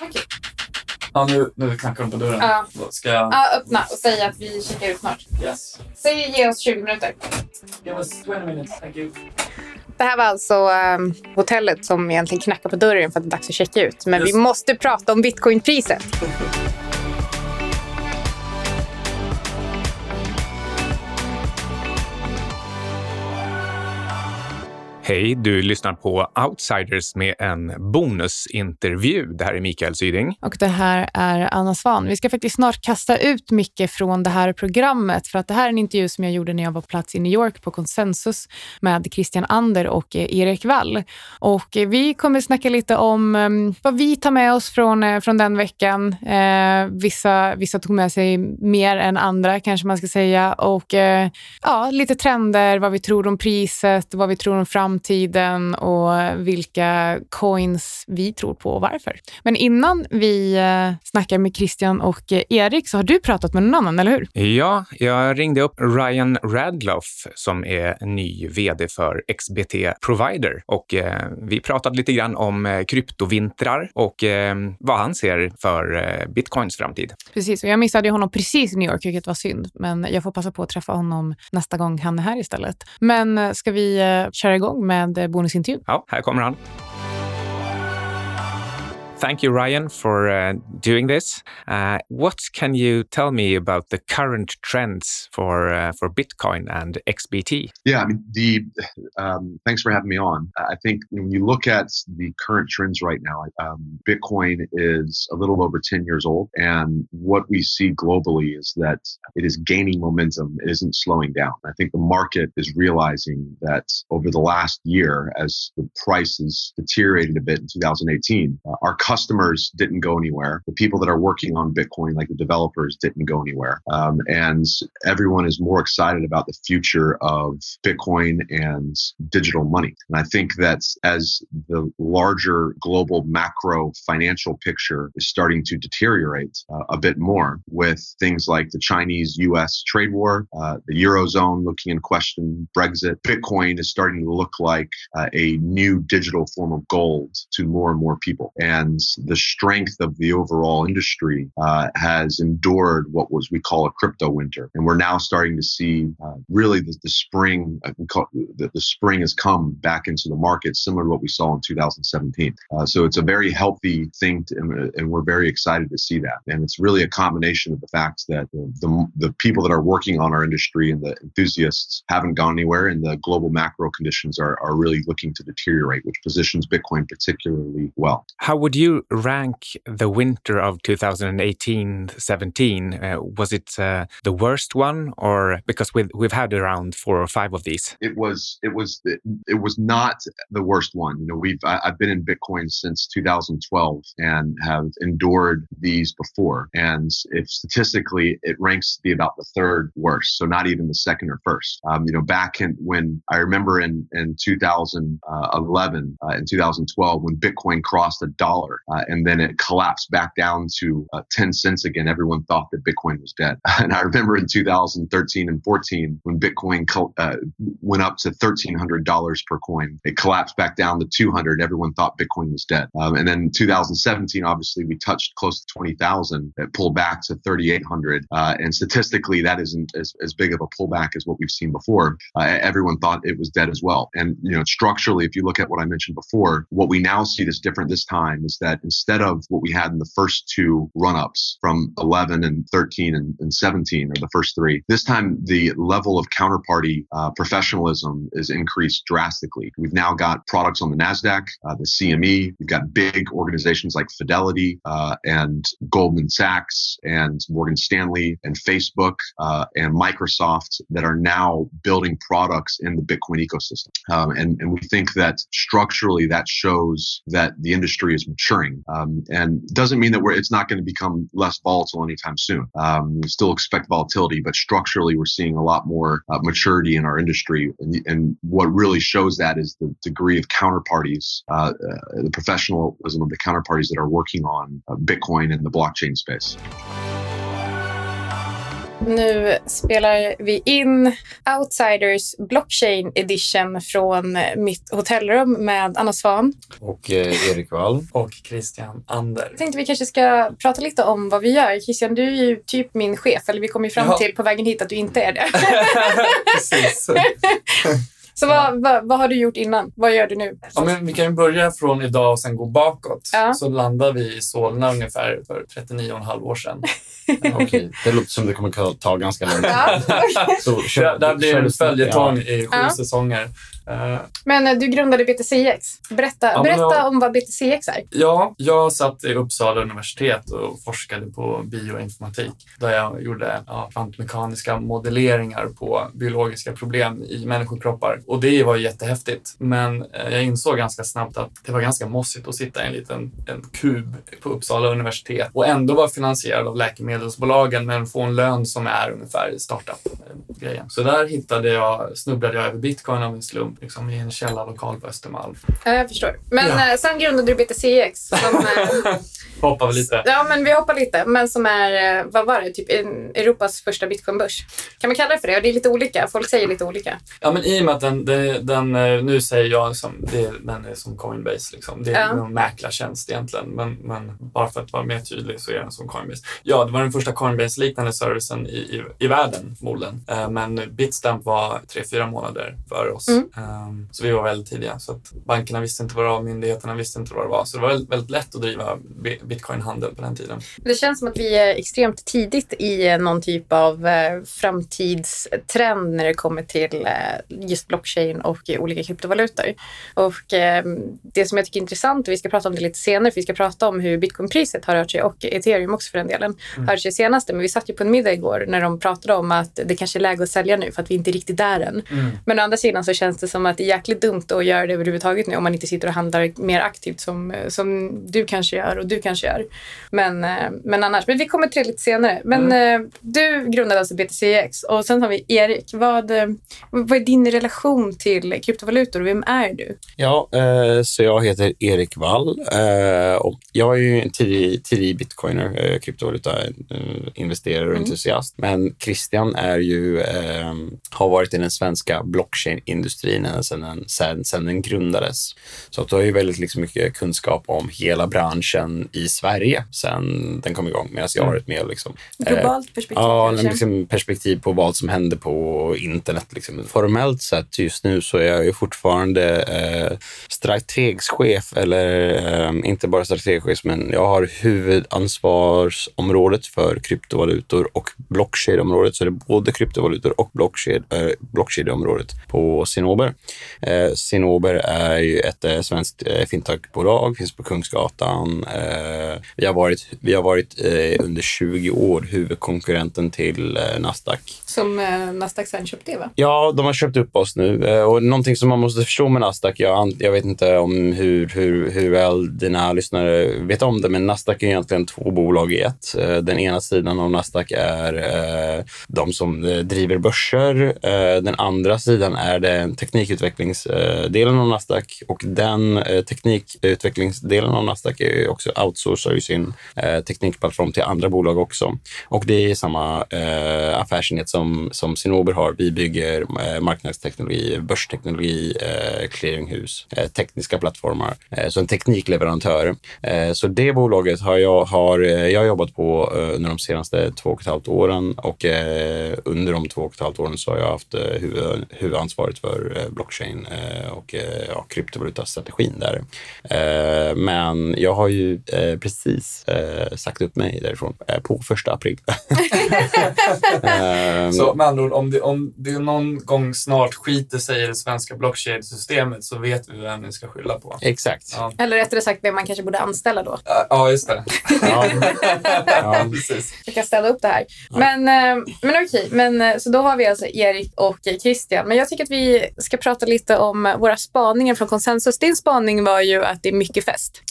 Okej. Ja, nu, nu knackar de på dörren. Ja. Då ska jag... Ja, öppna och säg att vi checkar ut snart. Yes. Säg ge oss 20 minuter. Give us 20 minutes, thank you. Det här var alltså ehm, hotellet som egentligen knackar på dörren för att det är dags att checka ut. Men Yes. vi måste prata om bitcoinpriset. Hej, du lyssnar på Outsiders med en bonusintervju. Det här är Mikael Syding. Och det här är Anna Svan. Vi ska faktiskt snart kasta ut Micke från det här programmet för att det här är en intervju som jag gjorde när jag var på plats i New York på konsensus med Christian Ander och eh, Erik Wall. Och eh, vi kommer snacka lite om ehm, vad vi tar med oss från, eh, från den veckan. Eh, vissa, vissa tog med sig mer än andra kanske man ska säga. Och eh, ja, lite trender, vad vi tror om priset, vad vi tror om framtiden och vilka coins vi tror på och varför. Men innan vi eh, snackar med Christian och eh, Erik så har du pratat med någon annan, eller hur? Ja, jag ringde upp Ryan Radloff som är ny vd för XBT Provider och eh, vi pratade lite grann om kryptovintrar och vad han ser för bitcoins framtid. Precis, och jag missade honom precis i New York, vilket var synd. Men jag får passa på att träffa honom nästa gång han är här istället. Men ska vi köra igång med eh, bonusintervjun? Ja, här kommer han. Thank you, Ryan, for uh, doing this. Uh, what can you tell me about the current trends for uh, for Bitcoin and XBT? Yeah, I mean, the um, thanks for having me on. I think when you look at the current trends right now, um, Bitcoin is a little over 10 years old. And what we see globally is that it is gaining momentum, it isn't slowing down. I think the market is realizing that over the last year, as the prices deteriorated a bit in 2018, uh, our customers didn't go anywhere. The people that are working on Bitcoin, like the developers, didn't go anywhere. Um, and everyone is more excited about the future of Bitcoin and digital money. And I think that as the larger global macro financial picture is starting to deteriorate uh, a bit more with things like the Chinese US trade war, uh, the Eurozone looking in question, Brexit, Bitcoin is starting to look like uh, a new digital form of gold to more and more people. And the strength of the overall industry uh, has endured what was we call a crypto winter. And we're now starting to see uh, really the, the spring, uh, we call, the, the spring has come back into the market, similar to what we saw in 2017. Uh, so it's a very healthy thing, to, and, and we're very excited to see that. And it's really a combination of the fact that the, the, the people that are working on our industry and the enthusiasts haven't gone anywhere, and the global macro conditions are, are really looking to deteriorate, which positions Bitcoin particularly well. How would you rank the winter of 2018-17? Uh, was it uh, the worst one, or because we've we've had around four or five of these? it was it was it, it was not the worst one. You know, we've I, I've been in Bitcoin since 2012 and have endured these before. And if statistically, it ranks to be about the third worst, so not even the second or first. Um, you know, back in when I remember in in 2011 uh, in 2012 when Bitcoin crossed a dollar uh, and then it collapsed back down to uh, 10 cents again, everyone thought that Bitcoin was dead. And I remember in 2013 and 14 when Bitcoin co- uh, went up to $1,300 per coin. It collapsed back down to 200. Everyone thought Bitcoin was dead. Um, and then 2017, obviously, we touched close to 20,000. It pulled back to 3,800. Uh, and statistically, that isn't as, as big of a pullback as what we've seen before. Uh, everyone thought it was dead as well. And, you know, structurally, if you look at what I mentioned before, what we now see that's different this time is that instead of what we had in the first two run ups from 11 and 13 and, and 17, or the first three, this time the level of counterparty uh, professionalism is increased drastically. We've now got products on the NASDAQ, uh, the CME, we've got big organizations like Fidelity uh, and Goldman Sachs and Morgan Stanley and Facebook uh, and Microsoft that are now building products in the Bitcoin ecosystem. Um, and, and we think that structurally that shows that the industry is maturing um, and doesn't mean that we're, it's not going to become less volatile anytime soon. Um, we still expect volatility, but structurally we're seeing a lot more uh, maturity in our industry. And, and what really shows that is the degree of counterparties, uh, uh, the professionalism of the counterparties that are working on uh, Bitcoin and the blockchain space. Nu spelar vi in Outsiders Blockchain Edition från mitt hotellrum med Anna Svan. Och eh, Erik Wall. Och Christian Ander. Jag tänkte vi kanske ska prata lite om vad vi gör. Christian, du är ju typ min chef, eller vi kom ju fram Ja. till på vägen hit att du inte är det. Precis. Så vad, vad, vad har du gjort innan? Vad gör du nu? Ja, men vi kan ju börja från idag och sen gå bakåt. Ja. Så landade vi i Solna ungefär för 39,5 år sedan. Okej, det låter som det kommer ta- ta ganska lång tid. Ja. Så, Det, kör, det blir kör en följetong i sju Ja. säsonger. Men eh, du grundade BTCX. Berätta, Ja, berätta jag- om vad BTCX är. Ja, jag satt i Uppsala universitet och forskade på bioinformatik där jag gjorde ja, kvantmekaniska modelleringar på biologiska problem i människokroppar. Och det var jättehäftigt. Men eh, jag insåg ganska snabbt att det var ganska mossigt att sitta i en liten en kub på Uppsala universitet och ändå vara finansierad av läkemedelsbolagen men få en lön som är ungefär startup-grejen. Så där hittade jag, snubblade jag över bitcoin av en slump liksom, i en källarlokal på Östermalm. Ja, jag förstår. Men Ja. eh, sen grundade du BTCX. Som, eh, Hoppar vi lite. ja, men vi hoppar lite. Men som är, eh, vad var det, typ Europas första bitcoinbörs. Kan man kalla det för det? Och det är lite olika. Folk säger lite olika. Ja, men i och med att den, den, den nu säger jag som, det, den är som Coinbase. Liksom. Det är Ja. en mäklartjänst egentligen. Men, men bara för att vara mer tydlig så är den som Coinbase. Ja, det var den första Coinbase-liknande servicen i, i, i världen förmodligen. Men Bitstamp var tre, fyra månader före oss. Mm. Eh, så vi var väldigt tidiga. Så att bankerna visste inte vad det var, myndigheterna visste inte vad det var. Så det var väldigt, väldigt lätt att driva bi- bitcoin-handel på den tiden. Det känns som att vi är extremt tidigt i någon typ av eh, framtidstrend när det kommer till eh, just blockchain och olika kryptovalutor. Och eh, det som jag tycker är intressant, och vi ska prata om det lite senare, för vi ska prata om hur bitcoinpriset har rört sig och ethereum också för den delen, har rört sig senaste. Men vi satt ju på en middag igår när de pratade om att det kanske är läge att sälja nu för att vi inte är riktigt där än. Men å andra sidan så känns det som att det är jäkligt dumt att göra det överhuvudtaget nu om man inte sitter och handlar mer aktivt som, som du kanske gör och du kanske gör. Men, eh, men annars, men vi kommer till det lite senare. Men eh, du grundade alltså BTCX och sen har vi Erik. Vad, eh, vad är din relation till kryptovalutor och vem är du? Ja, eh, så jag heter Erik Wall eh, och jag är ju en tidig, tidig bitcoiner, eh, kryptovaluta eh, investerare och Mm. entusiast. Men Christian är ju, eh, har varit i den svenska blockchain-industrin ända sedan den, sedan, sedan den grundades. Så att du har ju väldigt liksom mycket kunskap om hela branschen i Sverige sedan den kom igång, medan jag har varit med liksom, eh, Globalt perspektiv Ja, kanske? liksom perspektiv på vad som händer på internet. Liksom. Formellt sett just nu så är jag ju fortfarande eh, strategschef, eller eh, inte bara strategchef, men jag har huvudansvarsområdet för kryptovalutor och blockchain-området. Så det är både kryptovalutor och blockchain, eh, blockchain-området på Sinober. Eh, Sinober är ju ett eh, svenskt eh, fintechbolag, finns på Kungsgatan. Eh, vi har varit, vi har varit eh, under 20 år huvudkonkurrenten till eh, Nasdaq. Som eh, Nasdaq sen köpte va? Ja, de har köpt upp oss nu. Eh, Och någonting som man måste förstå med Nasdaq, jag, jag vet inte om hur, hur, hur väl dina lyssnare vet om det, men Nasdaq är egentligen två bolag i ett. Den ena sidan av Nasdaq är de som driver börser. Den andra sidan är den teknikutvecklingsdelen av Nasdaq och den eh, teknikutvecklingsdelen av Nasdaq är också outsourcar ju sin eh, teknikplattform till andra bolag också. Och det är samma eh, affärsenhet som, som Sinober har. Vi bygger marknadsteknologi, börsteknologi, clearinghus, tekniska plattformar. Så en teknikleverantör. Så det bolaget har jag, har, jag har jobbat på under de senaste två och ett halvt åren och under de två och ett halvt åren så har jag haft huvud, huvudansvaret för blockchain eh, och eh, ja, kryptovalutastrategin där. Eh, men jag har ju precis sagt upp mig därifrån på första april. Så med andra ord, om det, om det någon gång snart skiter sig i det svenska blockchain-systemet så vet vi vem vi ska skylla på. Exakt. Ja, Eller rättare sagt vem man kanske borde anställa då. Ja, just det. Ja. Ja. Precis. Jag kan ställa upp det här. Men, men okej, men, så då har vi alltså Erik och Christian. Men jag tycker att vi ska prata lite om våra spaningar från konsensus. Din spaning var ju att det är mycket fest.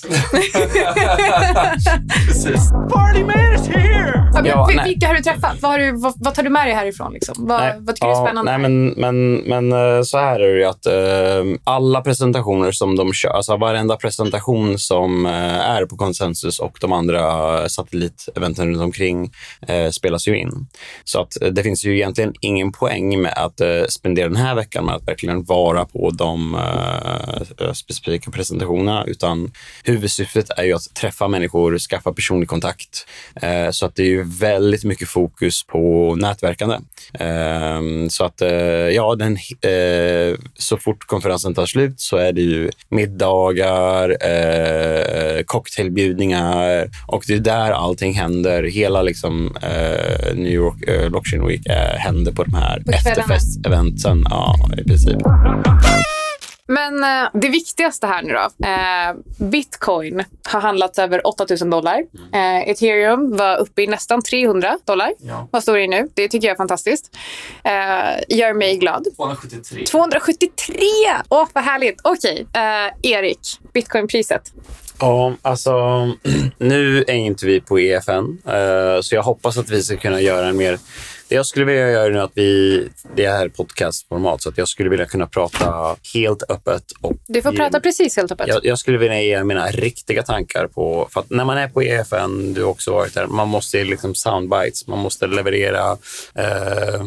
Precis. Party man is here! Ja, men, Ja, vilka har du träffat? Vad, har du, vad, vad tar du med dig härifrån? Liksom? Vad, vad tycker du är ja, spännande? Nej, men, men, men eh, så här är det ju att eh, alla presentationer som de kör, alltså varenda presentation som eh, är på Consensus och de andra satelliteventen runt omkring eh, spelas ju in. Så att det finns ju egentligen ingen poäng med att spendera den här veckan med att verkligen vara på de eh, specifika presentationerna, utan huvudsyftet är ju att träffa människor, skaffa personlig kontakt. Eh, så att det är ju väldigt mycket fokus på nätverkande. Ehm, så att ja, den, så fort konferensen tar slut så är det ju middagar, cocktailbjudningar och det är där allting händer. Hela liksom, New York Blockchain Week händer på de här efterfest-eventen. Ja, i princip. Men eh, det viktigaste här nu då. Eh, Bitcoin har handlats över 8000 dollar. Eh, Ethereum var uppe i nästan 300 dollar. Ja. Vad står det i nu? Det tycker jag är fantastiskt. Eh, gör mig glad. 273. 273! Åh, vad härligt. Okej, eh, Erik. Bitcoinpriset. Ja, alltså nu är inte vi på EFN, eh, så jag hoppas att vi ska kunna göra en mer... Det jag skulle vilja göra nu att vi... Det här är podcastformat, så att jag skulle vilja kunna prata helt öppet. Och Du får ge- prata precis helt öppet. jag, jag skulle vilja ge mina riktiga tankar på... För att när man är på EFN, du har också varit där, man måste liksom soundbites. Man måste leverera eh,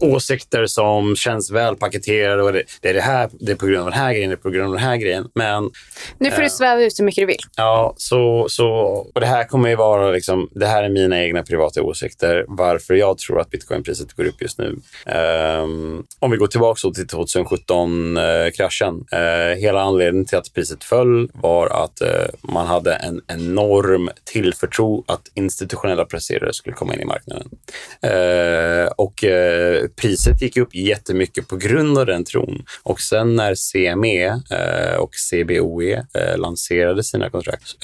åsikter som känns väl paketerade. Och det, det är det här, det är på grund av den här grejen, det är på grund av den här grejen. Men Nu får du sväva ut så mycket du vill. Ja, så, så, och det här kommer ju vara liksom, det här är mina egna privata åsikter varför jag tror att bitcoinpriset går upp just nu. Ehm, om vi går tillbaka till 2017-kraschen. Eh, uh, eh, hela anledningen till att priset föll var att eh, man hade en enorm tillförtro att institutionella placerare skulle komma in i marknaden. Och priset gick upp jättemycket på grund av den tron. Och sen när CME och CBOE lanserade sina kontrakt,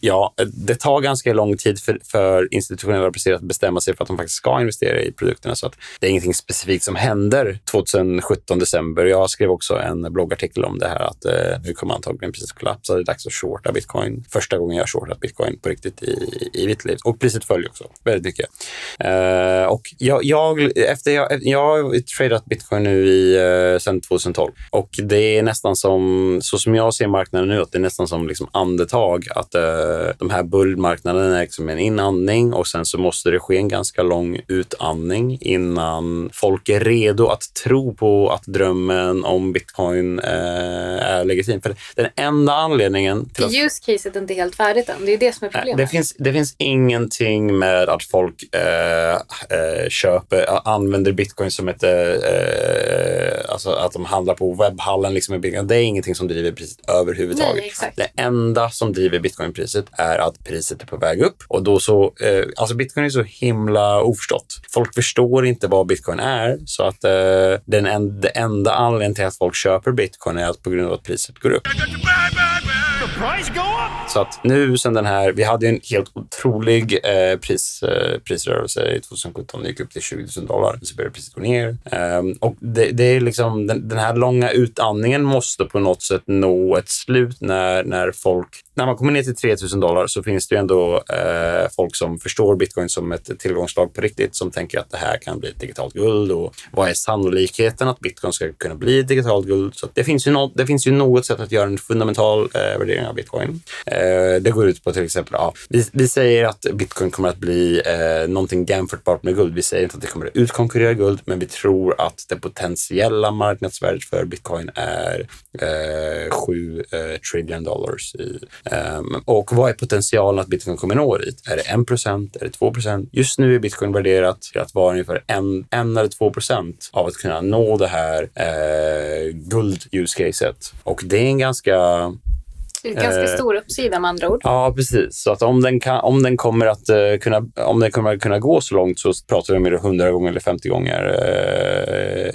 ja, det tar ganska lång tid för, för institutionella placerare att bestämma sig för att de faktiskt ska investera i produkterna. Så att det är ingenting specifikt som händer 2017 december. Jag skrev också en bloggartikel om det här att eh, nu kommer antagligen priset kollapsa. Det är dags att shorta bitcoin. Första gången jag har shortat bitcoin på riktigt i, i mitt liv. Och priset följer också väldigt mycket. Eh, och jag, jag, efter jag, jag har tradat bitcoin nu i, eh, sedan 2012 och det är nästan som, så som jag ser marknaden nu, att det är nästan som liksom andetag. Att eh, de här bullmarknaderna är liksom en inandning och sen så måste det ske en ganska lång utandning innan folk är redo att tro på att drömmen om bitcoin eh, är legitim. För den enda anledningen till att Use caset är inte helt färdigt än. Det är det som är problemet. Det finns, det finns ingenting med att folk eh, eh, köper, använder bitcoin som ett... Eh, alltså att de handlar på webbhallen. Liksom, med bitcoin. Det är ingenting som driver priset överhuvudtaget. Nej, exakt. Det enda som driver bitcoinpriset är att priset är på väg upp. Och då så, eh, alltså bitcoin är så himla oförstått. Folk förstår inte vad bitcoin är. Så att eh, den en, det enda anledningen till att folk köper bitcoin är att på grund av att priset går upp. Så att nu sen den här, vi hade en helt otrolig eh, pris, eh, prisrörelse i 2017. Det gick upp till 20 000 dollar. Så började priset gå ner. Um, och det, det är liksom, den, den här långa utandningen måste på något sätt nå ett slut när, när folk... När man kommer ner till 3 000 dollar så finns det ju ändå eh, folk som förstår bitcoin som ett tillgångslag på riktigt, som tänker att det här kan bli ett digitalt guld och vad är sannolikheten att bitcoin ska kunna bli digitalt guld? Så det, finns ju något, det finns ju något sätt att göra en fundamental eh, värdering av bitcoin. Eh, det går ut på till exempel, ja, vi, vi säger att bitcoin kommer att bli eh, någonting jämförbart med guld. Vi säger inte att det kommer att utkonkurrera guld, men vi tror att det potentiella marknadsvärdet för bitcoin är eh, 7 eh, trillion dollars. I, Ehm, och vad är potentialen att bitcoin kommer nå dit? Är det 1 procent? Är det 2 procent? Just nu är bitcoin värderat till att vara ungefär 1 eller 2 procent av att kunna nå det här eh, guld-use-caset. Och det är en ganska ganska Eh, stor uppsida med andra ord. Ja, precis. Så att om den, kan, om den kommer att eh, kunna, om den kommer att kunna gå så långt så pratar vi om 100 gånger eller 50 gånger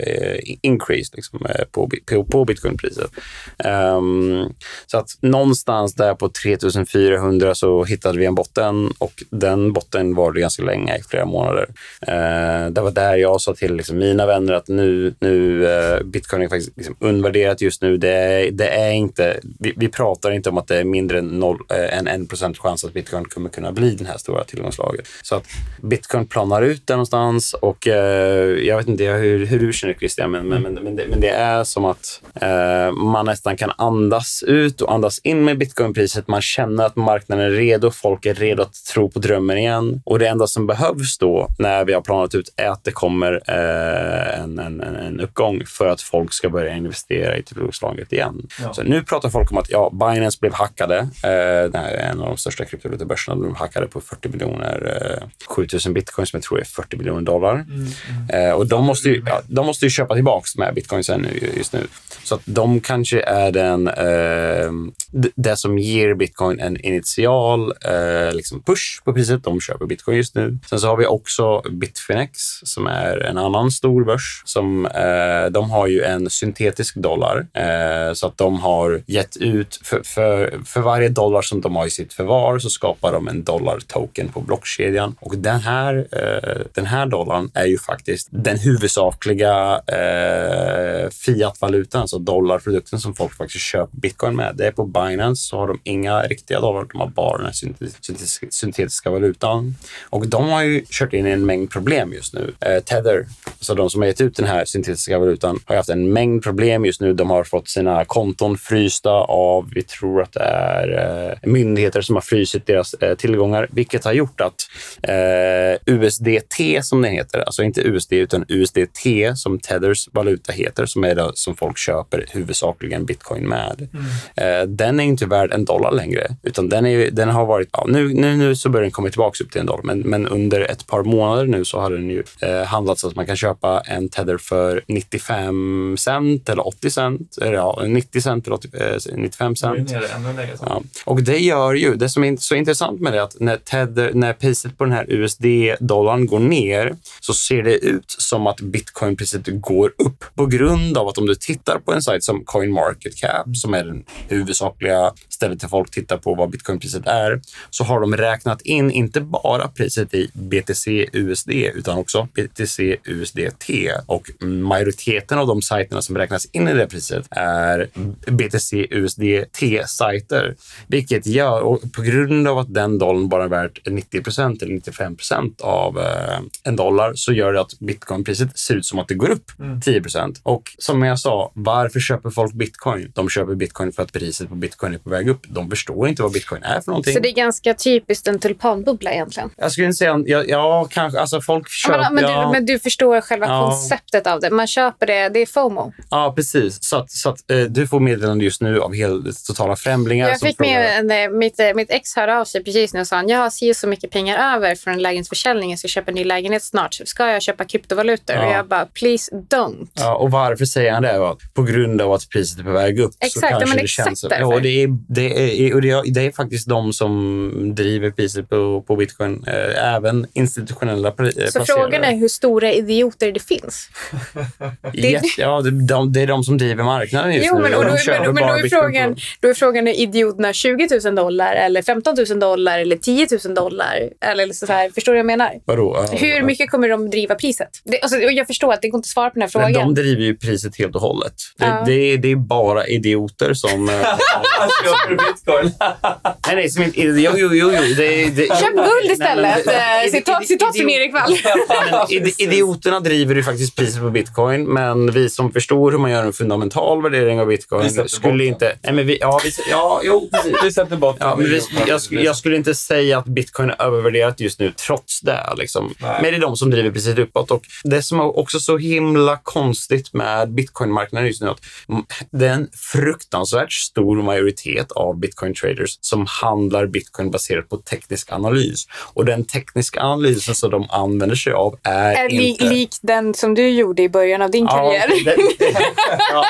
eh, increase liksom, eh, på, på, på bitcoinpriset. Ehm, så att någonstans där på 3400 så hittade vi en botten och den botten var det ganska länge, i flera månader. Eh, det var där jag sa till liksom, mina vänner att nu, nu eh, bitcoin är faktiskt liksom, undervärderat just nu. Det det är inte, vi, vi pratar inte om att det är mindre än, noll, eh, än 1 chans att bitcoin kommer kunna bli den här stora tillgångslaget. Så att bitcoin planar ut där någonstans och eh, jag vet inte hur, hur du känner Christian, men, men, men, men, det, men det är som att eh, man nästan kan andas ut och andas in med bitcoinpriset. Man känner att marknaden är redo, folk är redo att tro på drömmen igen. Och det enda som behövs då när vi har planat ut är att det kommer eh, en, en, en uppgång för att folk ska börja investera i tillgångslaget igen. Ja. Så nu pratar folk om att ja, Binance blev hackade. Eh, det här är en av de största kryptovalutobörserna. De hackade på 40 miljoner, eh, 7000 bitcoin som jag tror är 40 miljoner dollar. Mm, mm. Eh, och de måste, ju, ja, de måste ju köpa tillbaka de här bitcoinsen just nu. Så att de kanske är den, eh, det som ger bitcoin en initial eh, liksom push på priset. De köper bitcoin just nu. Sen så har vi också Bitfinex som är en annan stor börs. Som, de har ju en syntetisk dollar. Så att de har gett ut, för, för, för varje dollar som de har i sitt förvar så skapar de en dollar-token på blockkedjan. Och den här, eh, den här dollarn är ju faktiskt den huvudsakliga eh, fiat-valutan, alltså dollarprodukten som folk faktiskt köper bitcoin med. Det är på Binance så har de inga riktiga dollar, de har bara den här syntetiska, syntetiska valutan. Och de har ju kört in i en mängd problem just nu. Eh, Tether, alltså de som har gett ut den här syntetiska valutan, har haft en mängd problem just nu. De har fått sina konton frysta av, vi tror att det är eh, myndigheter som har frysit deras eh, tillgångar, vilket har gjort att eh, USDT, som den heter, alltså inte USD utan USDT som Tethers valuta heter, som är det som folk köper huvudsakligen bitcoin med. Mm. Den är inte värd en dollar längre, utan den, är, den har varit, ja, nu, nu, nu så börjar den komma tillbaka upp till en dollar, men, men under ett par månader nu så har den ju handlats så att man kan köpa en Tether för 95 cent eller 80 cent, eller ja, 90 cent eller 80, eh, 95 cent. Ja. Och det gör ju, det som är så intressant med det är att när, tether, när priset på den här USD-dollarn går ner så ser det ut som att bitcoinpriset går upp på grund av att om du tittar på en sajt som CoinMarketCap som är den huvudsakliga stället där folk tittar på vad bitcoinpriset är, så har de räknat in inte bara priset i BTC USD utan också BTC USDT och majoriteten av de sajterna som räknas in i det priset är BTC USDT-sajter, vilket gör och på grund av att den dollarn bara är värt 90% eller 95% av eh, en dollar så gör det att bitcoinpriset ser ut som att det går upp mm. 10% Och som jag sa, varför köper folk bitcoin? De köper bitcoin för att priset på bitcoin är på väg upp. De förstår inte vad bitcoin är för någonting. Så det är ganska typiskt en tulpanbubbla egentligen? Jag skulle inte säga, ja, ja kanske, alltså folk köper... men, men, ja. du, men, du, förstår själva ja. konceptet av det. Man köper det, det är FOMO. Ja, precis. Så att, så att eh, du får meddelande just nu av helt totala främlingar. Jag fick med, en, mitt, eh, mitt ex hörde av sig precis nu och sa jag har si så mycket pengar över från lägenhetsförsäljning. Jag ska köpa en ny lägenhet snart. Ska jag köpa kryptovalutor? Ja. Och jag bara, please don't. Ja, och varför säger han det? På grund av att priset är på väg upp. Exakt, så kanske men det exakt känns, därför. Ja, det är, det, är, och det, är, det är faktiskt de som driver priset på, på bitcoin. Eh, även institutionella placerare. Så frågan är hur stora idioter det finns? det, ja, det, de, det är de som driver marknaden just jo, nu. Men, och då, men, men då, är frågan, då är frågan, är idioterna 20 000 dollar eller 15 000 dollar eller 10 000 dollar? Eller så här, förstår du vad jag menar? Vadå? Hur mycket kommer de driva priset? Det, alltså, jag förstår att det går inte att svara på den här frågan. Men de driver ju priset helt och hållet. Det, ja. det, det är bara idioter som... Eh, Köper du bitcoin? nej, nej, som inte... Jo, jo, jo. jo det, det, Köp guld istället. Nej, eh, citat, citat från Erik Wall. idioterna driver ju faktiskt priset på bitcoin, men vi som förstår hur man gör en fundamental värdering av bitcoin skulle inte... Nej, men vi, ja, vi, ja, jo, precis. Vi sätter bort ja, men vi, jag, jag, skulle inte säga att bitcoin är övervärderat just nu, trots det. Liksom. Men det är de som driver priset uppåt. Och det som är också så himla konstigt med bitcoinmarknaden just nu, att det är en fruktansvärt stor majoritet av bitcoin-traders som handlar bitcoin baserat på teknisk analys. Och den tekniska analysen som de använder sig av är, är inte... Li, lik den som du gjorde i början av din ja, karriär. Den, ja,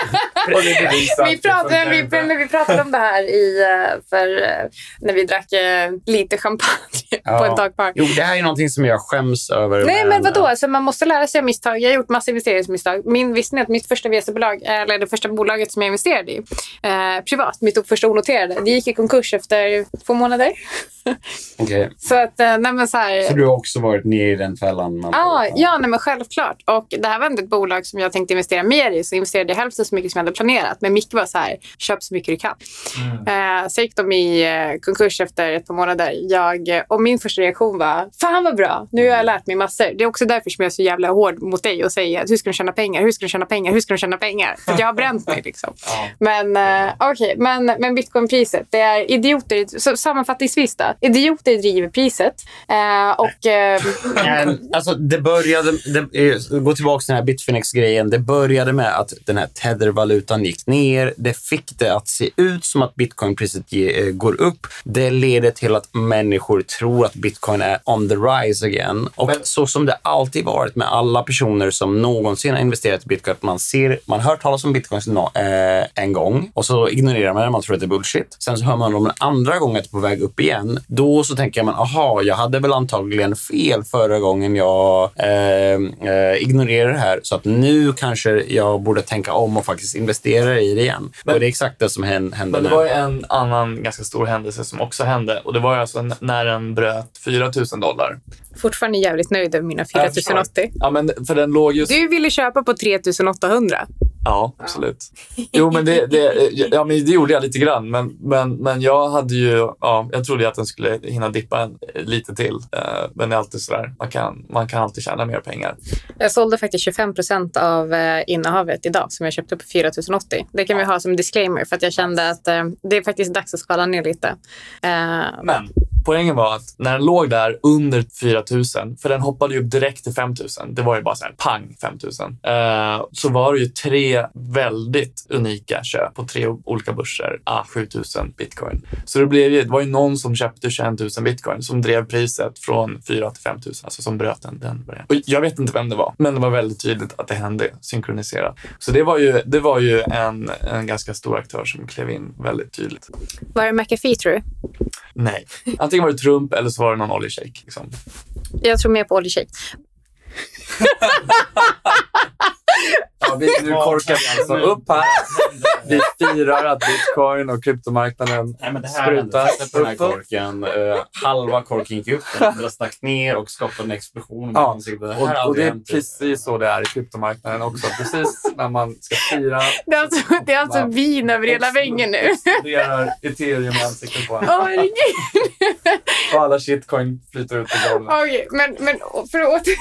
vi, pratade, vi, men vi pratade om det här i, eh, för, eh, när vi drack eh, lite champagne ja. på en dagbar. Jo, det här är någonting som jag skäms över. Nej, men, men vadå? Alltså, man måste lära sig av misstag. Jag har gjort massa investeringsmisstag. Min, visste ni att mitt första VC-bolag, eller det första bolaget som jag investerade i, eh, privat, mitt första onoterade, det gick i konkurs efter två månader. Okay. Så att, nej men så här... Så du har också varit nere i den fällan? Man ah, ja, nej men självklart. Och det här var inte ett bolag som jag tänkte investera mer i, så investerade jag hälften så mycket som jag hade planerat. Men Micke var så här, köp så mycket du kan. Mm. Eh, så gick de i eh, konkurs efter ett par månader. Jag, och min första reaktion var, fan vad bra, nu har jag lärt mig massor. Det är också därför som jag är så jävla hård mot dig och säger, hur ska du tjäna pengar, hur ska du tjäna pengar, hur ska du tjäna pengar? För jag har bränt mig liksom. ja. Men eh, okej, okay. men, men bitcoinpriset, det är idioter, så sammanfattningsvis då, idioter driver priset. Eh, och, eh, alltså det började, det, gå tillbaka till den här Bitfinex-grejen. Det började med att den här tethervalutan gick ner. Det fick det att se ut som att bitcoinpriset eh, går upp. Det leder till att människor tror att bitcoin är on the rise again. Och Men, så som det alltid varit med alla personer som någonsin har investerat i bitcoin, att man ser, man hör talas om bitcoin eh, en gång och så ignorerar man det, man tror att det är bullshit. Sen så hör man om en andra gång att det är på väg upp igen. Då så tänker man, aha, jag hade väl antagligen fel förra gången jag eh, eh, ignorerade det här, så att nu kanske jag borde tänka om och faktiskt investera i det igen. Men, och det är exakt det som hände Men det var ju en annan ganska stor händelse som också hände och det var ju alltså när den bröt 4 000 dollar. Fortfarande jävligt nöjd över mina 4080. Ja, men för den låg just... Du ville köpa på 3800. Ja, absolut. Jo, men det, det, ja, men det gjorde jag lite grann. Men, men, men jag hade ju, ja, jag trodde att den skulle hinna dippa en, lite till. Uh, men det är alltid sådär, man kan, man kan alltid tjäna mer pengar. Jag sålde faktiskt 25 procent av uh, innehavet idag som jag köpte på 4080. Det kan vi ha som disclaimer för att jag kände att uh, det är faktiskt dags att skala ner lite. men poängen var att när den låg där under 4 000, för den hoppade ju upp direkt till 5 000. Det var ju bara så här pang 5 000. Uh, så var det ju tre väldigt unika köp på tre olika börser. Ah, 7 000 bitcoin. Så det, blev ju, det var ju någon som köpte 21 000 bitcoin som drev priset från 4 till 5 000, alltså som bröt den. den och jag vet inte vem det var, men det var väldigt tydligt att det hände synkroniserat. Så det var ju, det var ju en, en ganska stor aktör som klev in väldigt tydligt. Var det McAfee tror du? Nej. Antingen var det Trump eller så var det någon oljeshejk. Liksom. Jag tror mer på oljeshejk. Ja, vi, nu korkar vi alltså upp här. Vi firar att bitcoin och kryptomarknaden Nej, men det här sprutar. Den här korken. Uh, halva korken gick upp, den andra stack ner och skapade en explosion. Ja, det och, och det är precis så det är i kryptomarknaden också. Precis när man ska fira. Det är alltså, det är alltså vin över hela väggen nu. Exploderar ethereum i ansiktet på en. Och alla shitcoin flyter ut i golvet. Okej, okay, men, men för att åter...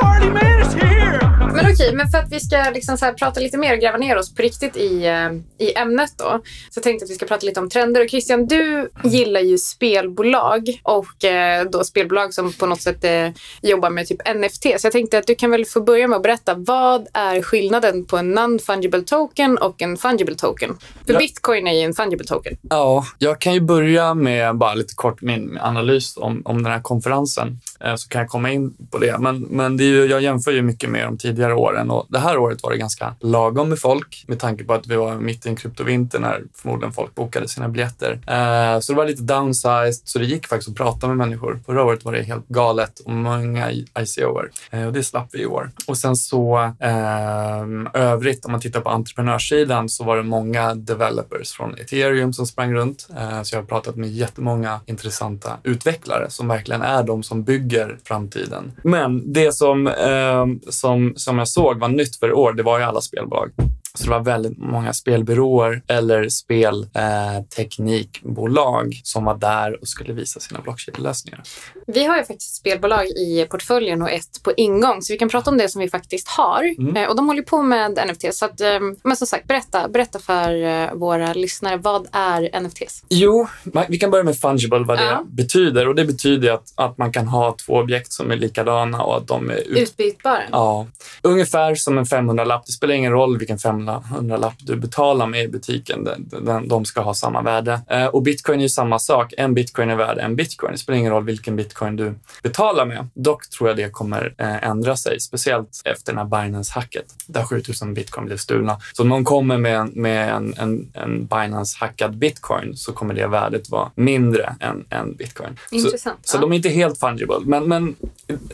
Party man is here! Men okej, okay, men för att vi ska liksom så prata lite mer och gräva ner oss på riktigt i, eh, i ämnet då. Så jag tänkte att vi ska prata lite om trender. Och Christian, du gillar ju spelbolag och eh, då spelbolag som på något sätt eh, jobbar med typ NFT. Så jag tänkte att du kan väl få börja med att berätta vad är skillnaden på en non-fungible token och en fungible token? För ja. bitcoin är ju en fungible token. Ja, jag kan ju börja med bara lite kort min analys om, om den här konferensen. Eh, så kan jag komma in på det. Men, men det är ju, jag jämför ju mycket med de tidigare åren och det här året var det ganska lagom med folk med tanke på att vi var mitt i en kryptovinter när förmodligen folk bokade sina biljetter. Eh, så det var lite downsized, så det gick faktiskt att prata med människor. Förra året var det helt galet och många ICOer eh, och det slapp vi i år. Och sen så eh, övrigt, om man tittar på entreprenörssidan så var det många developers från ethereum som sprang runt. Eh, så jag har pratat med jättemånga intressanta utvecklare som verkligen är de som bygger bygger framtiden. Men det som, eh, som, som jag såg var nytt för i år, det var ju alla spelbolag. Så det var väldigt många spelbyråer eller spelteknikbolag eh, som var där och skulle visa sina blockkedjelösningar. Vi har ju faktiskt spelbolag i portföljen och ett på ingång, så vi kan prata om det som vi faktiskt har. Mm. Eh, och de håller på med NFT. Så att, eh, men som sagt, berätta, berätta för eh, våra lyssnare, vad är NFTs? Jo, vi kan börja med fungible, vad det ja. betyder. Och det betyder att, att man kan ha två objekt som är likadana och att de är ut... utbytbara. Ja, ungefär som en 500-lapp. Det spelar ingen roll vilken 500 hundralapp du betalar med i butiken, den, de ska ha samma värde. Eh, och bitcoin är ju samma sak. En bitcoin är värd en bitcoin. Det spelar ingen roll vilken bitcoin du betalar med. Dock tror jag det kommer eh, ändra sig, speciellt efter den här Binance-hacket där 7000 bitcoin blev stulna. Så om någon kommer med, med en, en, en Binance-hackad bitcoin så kommer det värdet vara mindre än en bitcoin. Intressant. Så, så de är inte helt fungible, men, men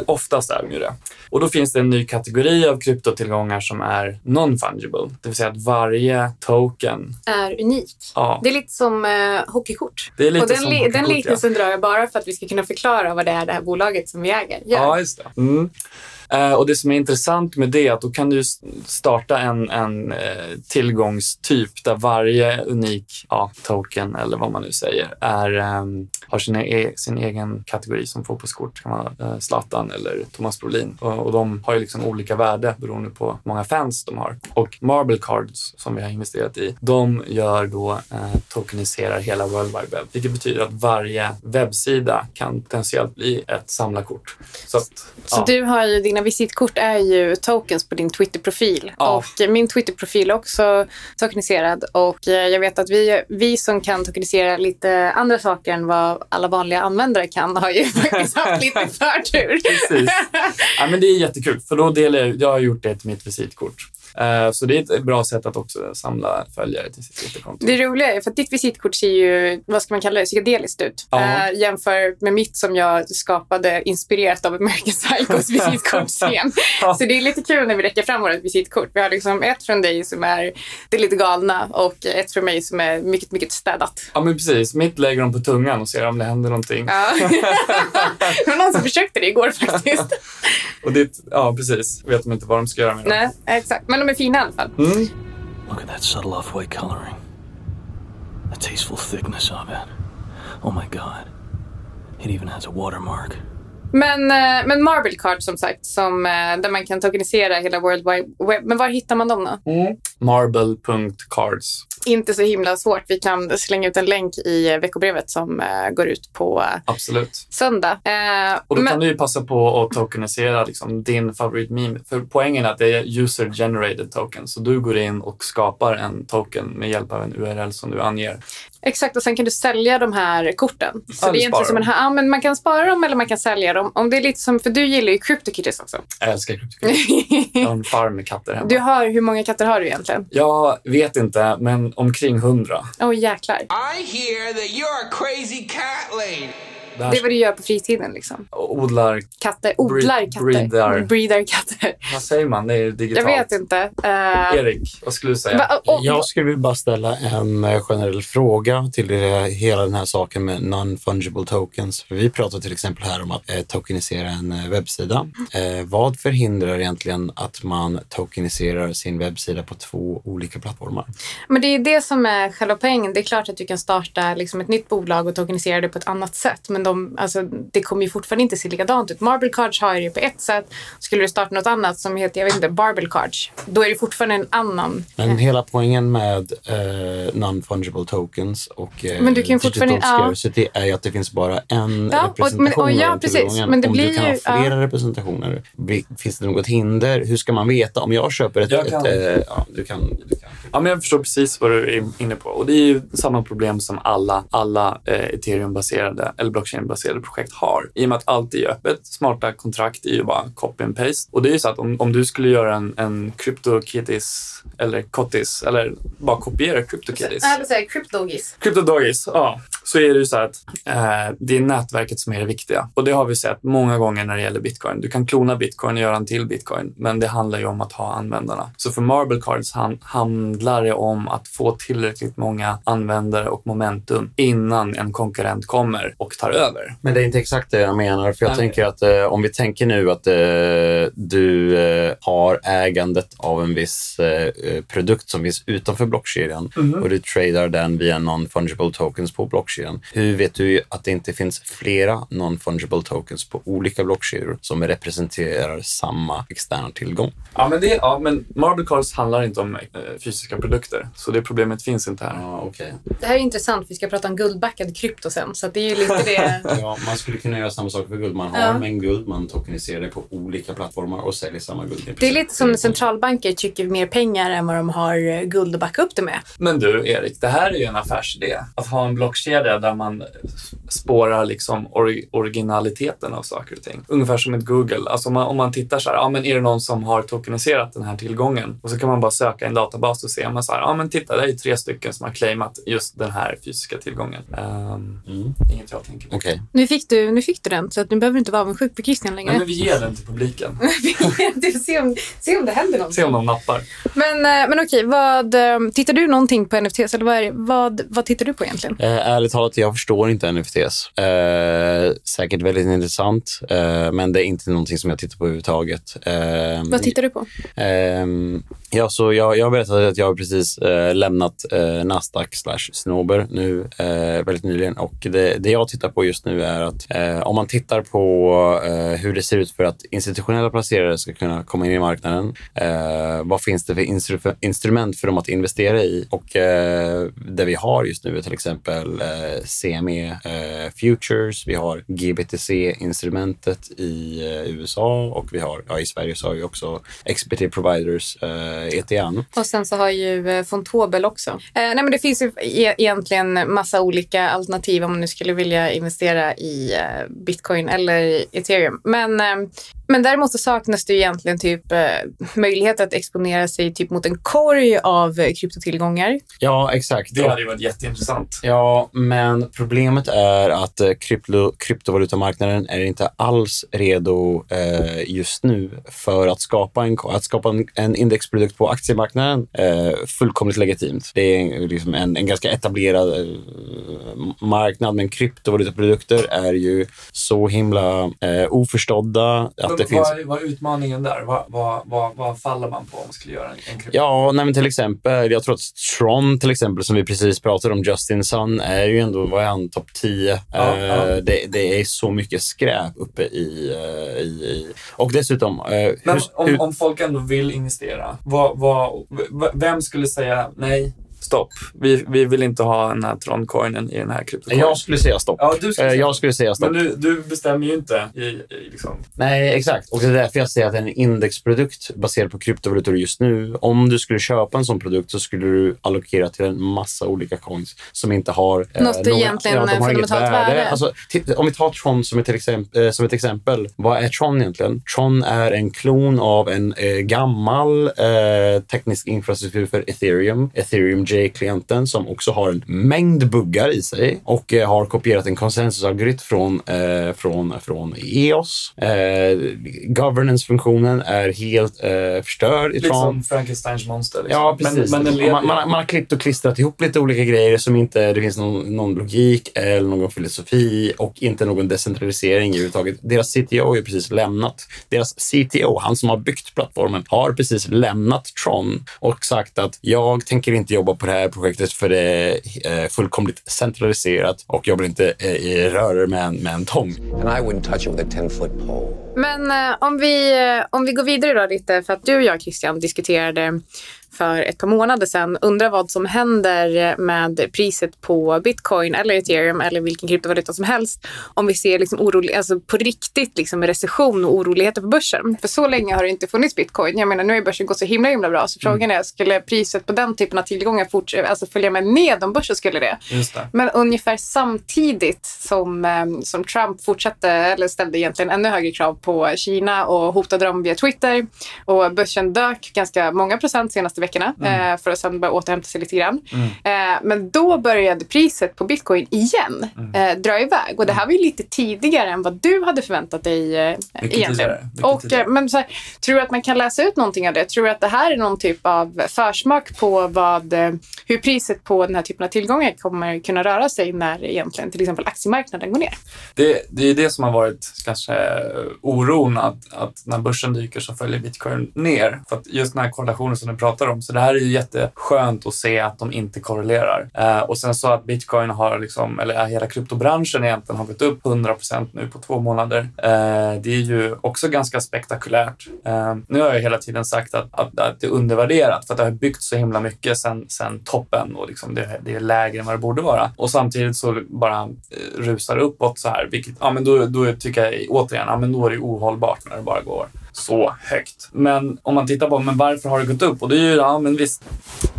oftast är de ju det. Och då finns det en ny kategori av kryptotillgångar som är non-fungible. Det vill säga att varje token är unik. Ja. Det är lite som eh, hockeykort. Det är lite och den, som hockeykort, den liknelsen ja. drar jag bara för att vi ska kunna förklara vad det är det här bolaget som vi äger gör. Ja, just det. Mm. Eh, och det som är intressant med det är att då kan du starta en, en eh, tillgångstyp där varje unik ja, token, eller vad man nu säger, är, eh, har sin, e sin egen kategori som fotbollskort. Det kan vara eh, Zlatan eller Thomas Brolin. Och, och, de har ju liksom olika värde beroende på hur många fans de har. Och Marble Cards, som vi har investerat i, de gör då eh, tokeniserar hela World Wide Web, vilket betyder att varje webbsida kan potentiellt bli ett samlarkort. Så, att, så ja. du har ju, dina visitkort är ju tokens på din Twitter-profil ja. och min Twitter-profil är också tokeniserad och eh, jag vet att vi, vi som kan tokenisera lite andra saker än vad alla vanliga användare kan har ju faktiskt haft lite förtur. Precis. Ja, men det är jättekul för då delar jag, jag har gjort det till mitt visitkort. Eh, så det är ett bra sätt att också samla följare till sitt Twitterkonto. Det roliga är för att ditt visitkort ser ju, vad ska man kalla det, psykedeliskt ut. Uh, jämför med mitt som jag skapade inspirerat av American Psychos visitkortsscen. så det är lite kul när vi räcker fram vårt visitkort. Vi har liksom ett från dig som är det lite galna och ett från mig som är mycket, mycket städat. Ja, men precis. Mitt lägger de på tungan och ser om det händer någonting. Ja. det var någon som försökte det igår faktiskt. och ditt, ja precis. Vet de inte vad de ska göra med dem. Nej, exakt. Men de är fina i alla fall. Mm. Look at that subtle off-white coloring. The tasteful thickness of it. Oh my god. It even has a watermark. Men, eh, men Marble Card som sagt, som, eh, där man kan tokenisera hela World Wide Web. Men var hittar man dem då? Mm. Marble.cards. Inte så himla svårt. Vi kan slänga ut en länk i veckobrevet som uh, går ut på Absolut. söndag. Och då men... kan du ju passa på att tokenisera liksom, din favoritmeme. För poängen är att det är user generated token. Så du går in och skapar en token med hjälp av en URL som du anger. Exakt, och sen kan du sälja de här korten. Så ja, det är inte som en här, ja, men man kan spara dem eller man kan sälja dem. Om det är lite som, för du gillar ju CryptoKitties också. Jag älskar CryptoKitties. jag har en farm med katter hemma. Du har, hur många katter har du egentligen? Jag vet inte, men omkring hundra. Åh oh, jäklar. I hear that you're a crazy cat lady. Det, är vad du gör på fritiden liksom? Odlar katter. Odlar katter. Breedar. Breedar katter. Vad säger man? Det är digitalt. Jag vet inte. Uh... Erik, vad skulle du säga? Va, oh, jag skulle bara ställa en eh, generell fråga till det, hela den här saken med non-fungible tokens. För vi pratar till exempel här om att eh, tokenisera en eh, webbsida. Eh, vad förhindrar egentligen att man tokeniserar sin webbsida på två olika plattformar? Men det är det som är själva poängen. Det är klart att du kan starta liksom, ett nytt bolag och tokenisera det på ett annat sätt. Men de, alltså, det kommer ju fortfarande inte se likadant ut. Marble Cards har det på ett sätt. Skulle du starta något annat som heter, jag vet inte, Barbel Cards, då är det fortfarande en annan. Men hela poängen med eh, non-fungible tokens och eh, men du kan digital scarcity ja. är ju att det finns bara en ja, representation och, men, och ja, precis. Men det Om blir du kan ju, ha flera ja. representationer, finns det något hinder? Hur ska man veta om jag köper ett... Jag kan, ett, äh, ja, du kan, du kan. Ja, men jag förstår precis vad du är inne på. Och det är ju samma problem som alla, alla eh, ethereum-baserade eller blockchain-baserade projekt har. I och med att allt är öppet. Smarta kontrakt är ju bara copy and paste. Och det är ju så att om, om du skulle göra en, en CryptoKitties eller Kottis eller bara kopiera CryptoKitties. Jag vill säga CryptoDoggies. CryptoDoggies, ja. Så är det ju så att eh, det är nätverket som är det viktiga. Och det har vi sett många gånger när det gäller bitcoin. Du kan klona bitcoin och göra en till bitcoin, men det handlar ju om att ha användarna. Så för Marble Cards handlar det om att få tillräckligt många användare och momentum innan en konkurrent kommer och tar över. Men det är inte exakt det jag menar. För jag Nej. tänker att eh, om vi tänker nu att eh, du eh, har ägandet av en viss eh, produkt som finns utanför blockkedjan mm. och du tradar den via non-fungible tokens på blockkedjan. Hur vet du att det inte finns flera non-fungible tokens på olika blockkedjor som representerar samma externa tillgång? Ja, men, det, ja, men Marble Cards handlar inte om eh, fysiska produkter, så det problemet finns inte här. Ja, okay. Det här är intressant. Vi ska prata om guldbackad krypto sen, så det är ju lite det. ja, man skulle kunna göra samma sak för guld. Man har ja. en guld, man tokeniserar det på olika plattformar och säljer samma guld. Det är lite som centralbanker tycker mer pengar än vad de har eh, guld att backa upp det med. Men du, Erik, det här är ju en affärsidé. Att ha en blockkedja där man spårar liksom or originaliteten av saker och ting. Ungefär som ett Google. Alltså om man, om man tittar så här, ja men är det någon som har tokeniserat den här tillgången? Och så kan man bara söka i en databas och se, så här, ja men titta, det är tre stycken som har claimat just den här fysiska tillgången. Um, mm. Inget jag tänker på. Okay. Nu, fick du, nu fick du den, så att nu behöver du inte vara avundsjuk på Christian längre. Nej, men vi ger den till publiken. se, om, se om det händer någonting. Se om de nappar. Men, eh, men okej, vad, eh, tittar du någonting på NFTs eller vad, är, vad, vad tittar du på egentligen? Eh, ärligt talat, jag förstår inte NFTs. Eh, säkert väldigt intressant, eh, men det är inte någonting som jag tittar på överhuvudtaget. Eh, Vad tittar du på? Ehm, ja, så jag, jag berättade att jag precis eh, lämnat eh, Nasdaq slash Snowber nu eh, väldigt nyligen och det, det jag tittar på just nu är att om man tittar på hur det ser ut för att institutionella placerare ska kunna komma in i marknaden. vad finns det för instru instrument för dem att investera i? Och det vi har just nu är till exempel CME eh, Futures, vi har GBTC-instrumentet i eh, USA och vi har, ja, i Sverige så har vi också XBT Providers eh, ETN. Och sen så har ju eh, Fontobel också. Eh, nej men det finns ju e egentligen massa olika alternativ om man nu skulle vilja investera i eh, bitcoin eller ethereum. Men eh, men däremot så saknas det egentligen typ eh, möjlighet att exponera sig typ mot en korg av eh, kryptotillgångar. Ja, exakt. Det hade ju varit jätteintressant. Ja, men problemet är att eh, krypto, kryptovalutamarknaden är inte alls redo eh, just nu för att skapa en, att skapa en, en indexprodukt på aktiemarknaden. Eh, fullkomligt legitimt. Det är liksom en, en ganska etablerad eh, marknad, men kryptovalutaprodukter är ju så himla eh, oförstådda. Att det finns... vad, vad är utmaningen där? Vad, vad, vad, vad, faller man på om man skulle göra en, en krypto? Ja, nej, till exempel, jag tror att Tron till exempel, som vi precis pratade om, Justin Sun, är ju ändå, vad är han, topp 10? Ja, uh, ja. det, det, är så mycket skräp uppe i... Uh, i och dessutom... Uh, men hur, om, hur... om folk ändå vill investera, vad, vad, vem skulle säga nej? Stopp. Vi, vi vill inte ha den här Tron-coinen i den här kryptocoinen. Jag skulle säga stopp. Ja, du skulle säga jag skulle säga stopp. Men du, du bestämmer ju inte. I, i, liksom. Nej, exakt. Och det är därför jag säger att en indexprodukt baserad på kryptovalutor just nu, om du skulle köpa en sån produkt så skulle du allokera till en massa olika coins som inte har... Eh, Något någon, egentligen ja, fundamentalt värde. värde. Alltså, om vi tar Tron som ett, exempel, eh, som ett exempel. Vad är Tron egentligen? Tron är en klon av en eh, gammal eh, teknisk infrastruktur för ethereum. Ethereum J-klienten som också har en mängd buggar i sig och eh, har kopierat en konsensusalgoritm från, eh, från, från EOS. Eh, Governance-funktionen är helt eh, förstörd. Lite som Frankensteins monster. Liksom. Ja, precis. Men, men man, man, man, har klippt och klistrat ihop lite olika grejer som inte det finns någon, någon logik eller någon filosofi och inte någon decentralisering överhuvudtaget. Deras CTO har ju precis lämnat. Deras CTO, han som har byggt plattformen, har precis lämnat Tron och sagt att jag tänker inte jobba på det här projektet för det är eh, fullkomligt centraliserat och jag vill inte eh, röra med en, med en tång. And I wouldn't touch it with a 10 foot pole. Men eh, om, vi, om vi går vidare då lite, för att du och jag Christian diskuterade för ett par månader sedan. Undrar vad som händer med priset på bitcoin eller ethereum eller vilken kryptovaluta som helst om vi ser liksom orolig, alltså på riktigt liksom recession och oroligheter på börsen. För så länge har det inte funnits bitcoin. Jag menar, nu har börsen gått så himla himla bra så frågan är, skulle priset på den typen av tillgångar fortsätta, alltså följa med ned om börsen skulle det? det. Men ungefär samtidigt som, ehm, som Trump fortsatte, eller ställde egentligen ännu högre krav på Kina och hotade dem via Twitter och börsen dök ganska många procent senaste veckorna mm. eh, för att sen börja återhämta sig lite grann. Mm. Eh, men då började priset på bitcoin igen mm. eh, dra iväg och det här var ju lite tidigare än vad du hade förväntat dig eh, egentligen. Och, men så här, tror du att man kan läsa ut någonting av det? Tror du att det här är någon typ av försmak på vad, hur priset på den här typen av tillgångar kommer kunna röra sig när egentligen till exempel aktiemarknaden går ner? Det, det är det som har varit kanske oron att, att när börsen dyker så följer bitcoin ner. För att just den här korrelationen som du pratar om, så det här är ju jätteskönt att se att de inte korrelerar. Eh, och sen så att bitcoin har, liksom, eller hela kryptobranschen egentligen har gått upp 100% nu på två månader. Eh, det är ju också ganska spektakulärt. Eh, nu har jag hela tiden sagt att, att, att, det är undervärderat för att det har byggts så himla mycket sen, sen toppen och liksom det, det, är lägre än vad det borde vara. Och samtidigt så bara eh, rusar det uppåt så här, vilket, ja men då, då tycker jag återigen, ja men då är det ohållbart när det bara går så högt. Men om man tittar på men varför har det gått upp? Och det är ju, ja men visst,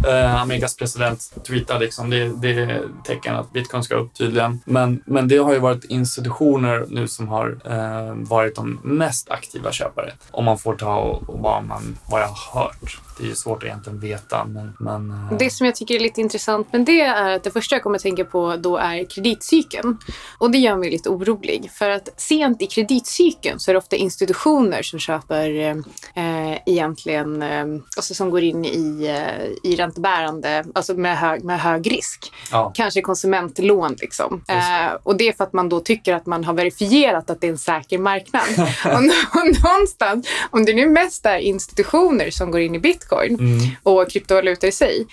eh, Amerikas president tweetar liksom, det, det är tecken att bitcoin ska upp tydligen. Men, men det har ju varit institutioner nu som har eh, varit de mest aktiva köpare. Om man får ta och, och vad, man, vad jag har hört det är svårt att egentligen veta. Men, men, eh, Det som jag tycker är lite intressant med det är att det första jag kommer att tänka på då är kreditcykeln. Och det gör mig lite orolig. För att sent i kreditcykeln så är det ofta institutioner som köper eh, eh, egentligen, eh, alltså som går in i, eh, i räntebärande, alltså med hög, med hög risk. Ja. Kanske konsumentlån liksom. Eh, och det är för att man då tycker att man har verifierat att det är en säker marknad. och, och någonstans, om det nu mest är institutioner som går in i bitcoin mm. och kryptovalutor i sig,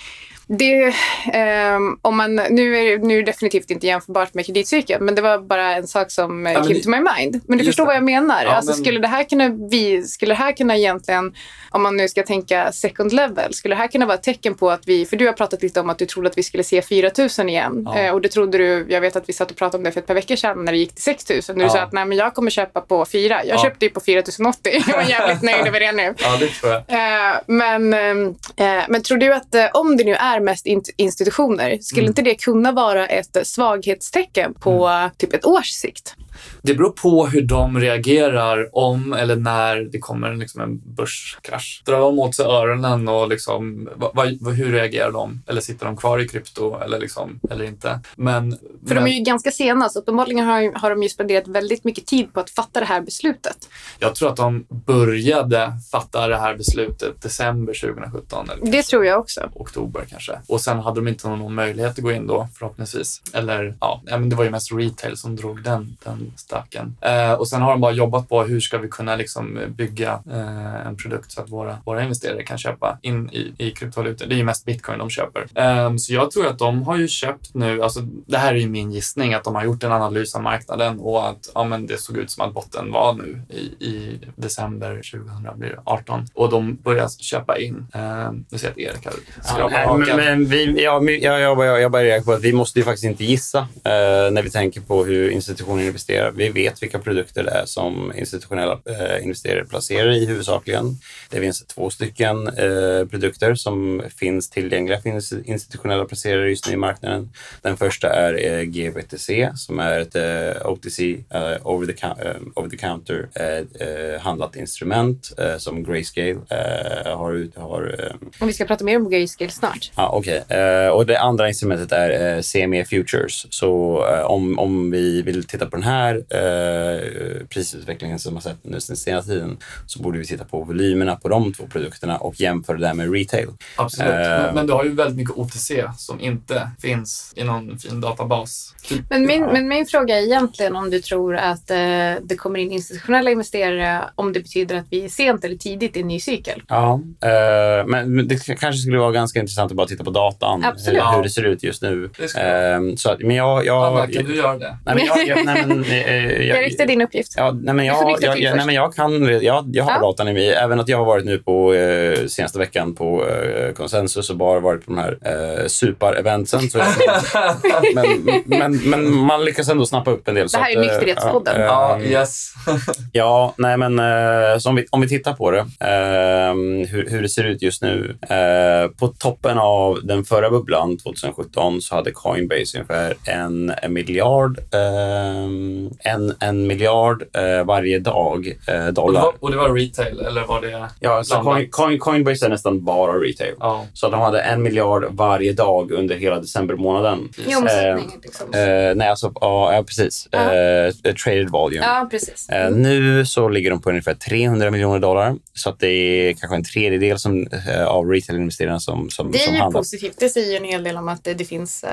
det, um, om man, nu, är, nu är det definitivt inte jämförbart med kreditcykeln, men det var bara en sak som ja, came to my mind. Men du förstår det. vad jag menar. Ja, alltså, men... skulle, det här kunna vi, skulle det här kunna egentligen, om man nu ska tänka second level, skulle det här kunna vara ett tecken på att vi, för du har pratat lite om att du trodde att vi skulle se 4 000 igen. Ja. Eh, och det trodde du, jag vet att vi satt och pratade om det för ett par veckor sedan när det gick till 6 000. Du ja. sa att nej, men jag kommer köpa på 4. Jag köpte ju på 4 080. Jag var jävligt nöjd över det nu. Ja, det tror jag. Eh, men, eh, men tror du att om det nu är är mest institutioner, skulle mm. inte det kunna vara ett svaghetstecken på mm. typ ett års sikt? Det beror på hur de reagerar om eller när det kommer liksom en börskrasch. Drar de åt sig öronen och liksom, vad, hur reagerar de? Eller sitter de kvar i krypto eller, liksom, eller inte? Men, För men... de är ju ganska sena, så uppenbarligen har, har de ju spenderat väldigt mycket tid på att fatta det här beslutet. Jag tror att de började fatta det här beslutet december 2017. Eller det tror jag också. Oktober kanske. Och sen hade de inte någon möjlighet att gå in då förhoppningsvis. Eller ja, men det var ju mest retail som drog den, den stacken. Eh, och sen har de bara jobbat på hur ska vi kunna liksom bygga eh, en produkt så att våra, våra investerare kan köpa in i, i kryptovalutor. Det är ju mest bitcoin de köper. Eh, så jag tror att de har ju köpt nu, alltså det här är ju min gissning, att de har gjort en analys av marknaden och att ja, men det såg ut som att botten var nu i, i december 2018 och de börjar köpa in. Eh, nu ser jag att Erik har skrapat ja, men, men vi, ja, jag, jag, jag, jag bara reagerar på att vi måste ju faktiskt inte gissa eh, när vi tänker på hur institutioner investerar investerare. Vi vet vilka produkter det är som institutionella eh, investerare placerar i huvudsakligen. Det finns två stycken eh, produkter som finns tillgängliga för institutionella placerare just nu i marknaden. Den första är eh, GBTC som är ett OTC, over, the, over the counter handlat instrument som Grayscale har. Ut, har och vi ska prata mer om Grayscale snart. Ah, Okej, okay. och det andra instrumentet är CME Futures. Så om, om vi vill titta på den här eh, prisutvecklingen som har sett nu den senaste tiden så borde vi titta på volymerna på de två produkterna och jämföra det med retail. Absolut, eh, men du har ju väldigt mycket OTC som inte finns i någon fin databas. Men min, ja. men min fråga är egentligen om du tror att eh, det kommer in institutionella investerare om det betyder att vi är sent eller tidigt i en ny cykel? Ja, eh, men det kanske skulle vara ganska intressant att bara titta på datan, hur, hur, det ser ut just nu. Eh, så, men jag, jag, Anna, kan du göra det? Nej, men jag, jag, nej, men, Eh, jag, jag riktar din uppgift. Ja, nej, men jag, jag, jag, nej, men jag kan, jag, jag har ja. datan i mig. Även att jag har varit nu på eh, senaste veckan på eh, Consensus och bara varit på de här eh, super-eventsen. men, men, men man lyckas ändå snappa upp en del. Det här är Nykterhetspodden. Ja, uh, yes. ja, nej men uh, så om, vi, om vi tittar på det, uh, hur, hur det ser ut just nu. Uh, på toppen av den förra bubblan 2017 så hade Coinbase ungefär en, en miljard en, en miljard eh, varje dag eh, dollar. Och det, var, och det, var, retail eller var det Ja, så Coin, Coin, Coinbase är nästan bara retail. Ja. Så de hade en miljard varje dag under hela decembermånaden. I omsättning? Eh, liksom. eh, nej, alltså ja, precis. Ja. Eh, traded volume. Ja, precis. Eh, mm. nu så ligger de på ungefär 300 miljoner dollar. Så att det är kanske en tredjedel som, av retail-investerarna som, som Det är som ju handlar. positivt. Det säger en hel del om att det, det finns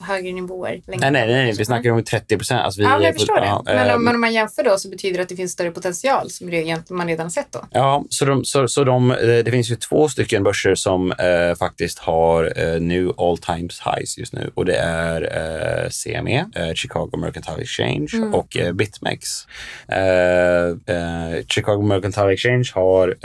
högre nivåer. Nej, nej, nej, nej. Vi snackar om 30 procent. Alltså ja, jag förstår det. Ja, men, om, men om man jämför då så betyder det att det finns större potential som man redan sett då? Ja, så, de, så, så de, eh, det finns ju två stycken börser som eh, faktiskt har eh, new all times highs just nu och det är eh, CME, eh, Chicago Mercantile Exchange mm. och eh, BitMEX. Chicago Mercantile Exchange har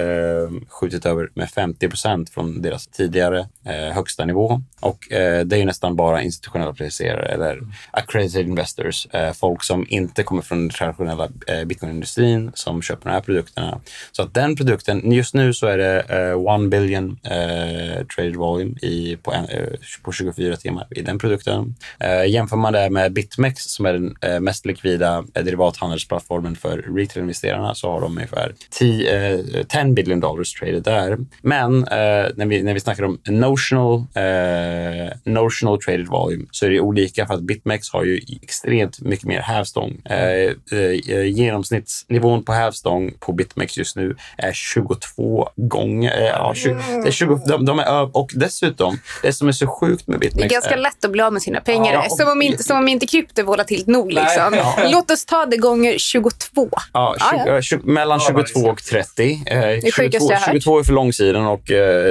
skjutit över med 50 procent från deras tidigare högsta nivå och det är ju nästan bara institutionella placerare eller accredited investors eh, folk som inte kommer från den traditionella eh, bitcoinindustrin som köper de här produkterna. Så att den produkten, just nu så är det eh, billion eh, traded volume i, på, en, eh, på 24 timmar i den produkten. Eh, jämför man det med BitMEX som är den eh, mest likvida eh, derivathandelsplattformen för retail-investerarna så har de ungefär 10, 10 eh, billion dollars traded där. Men eh, när, vi, när vi snackar om notional, eh, notional traded volume så är det olika för att BitMEX har ju extremt mycket mer have hävstång. Eh, eh, genomsnittsnivån på hävstång på BitMEX just nu är 22 gånger. Eh, ja, 20, det är 20, de, de är, och dessutom, det som är så sjukt med BitMEX Det är ganska är, lätt att bli av med sina pengar. Ja, som, om inte, som om inte krypto är volatilt nog. Liksom. Nej, ja. Låt oss ta det gånger 22. Ja, 20, 20, mellan 22 och 30. det 22, 22 är för långsidan och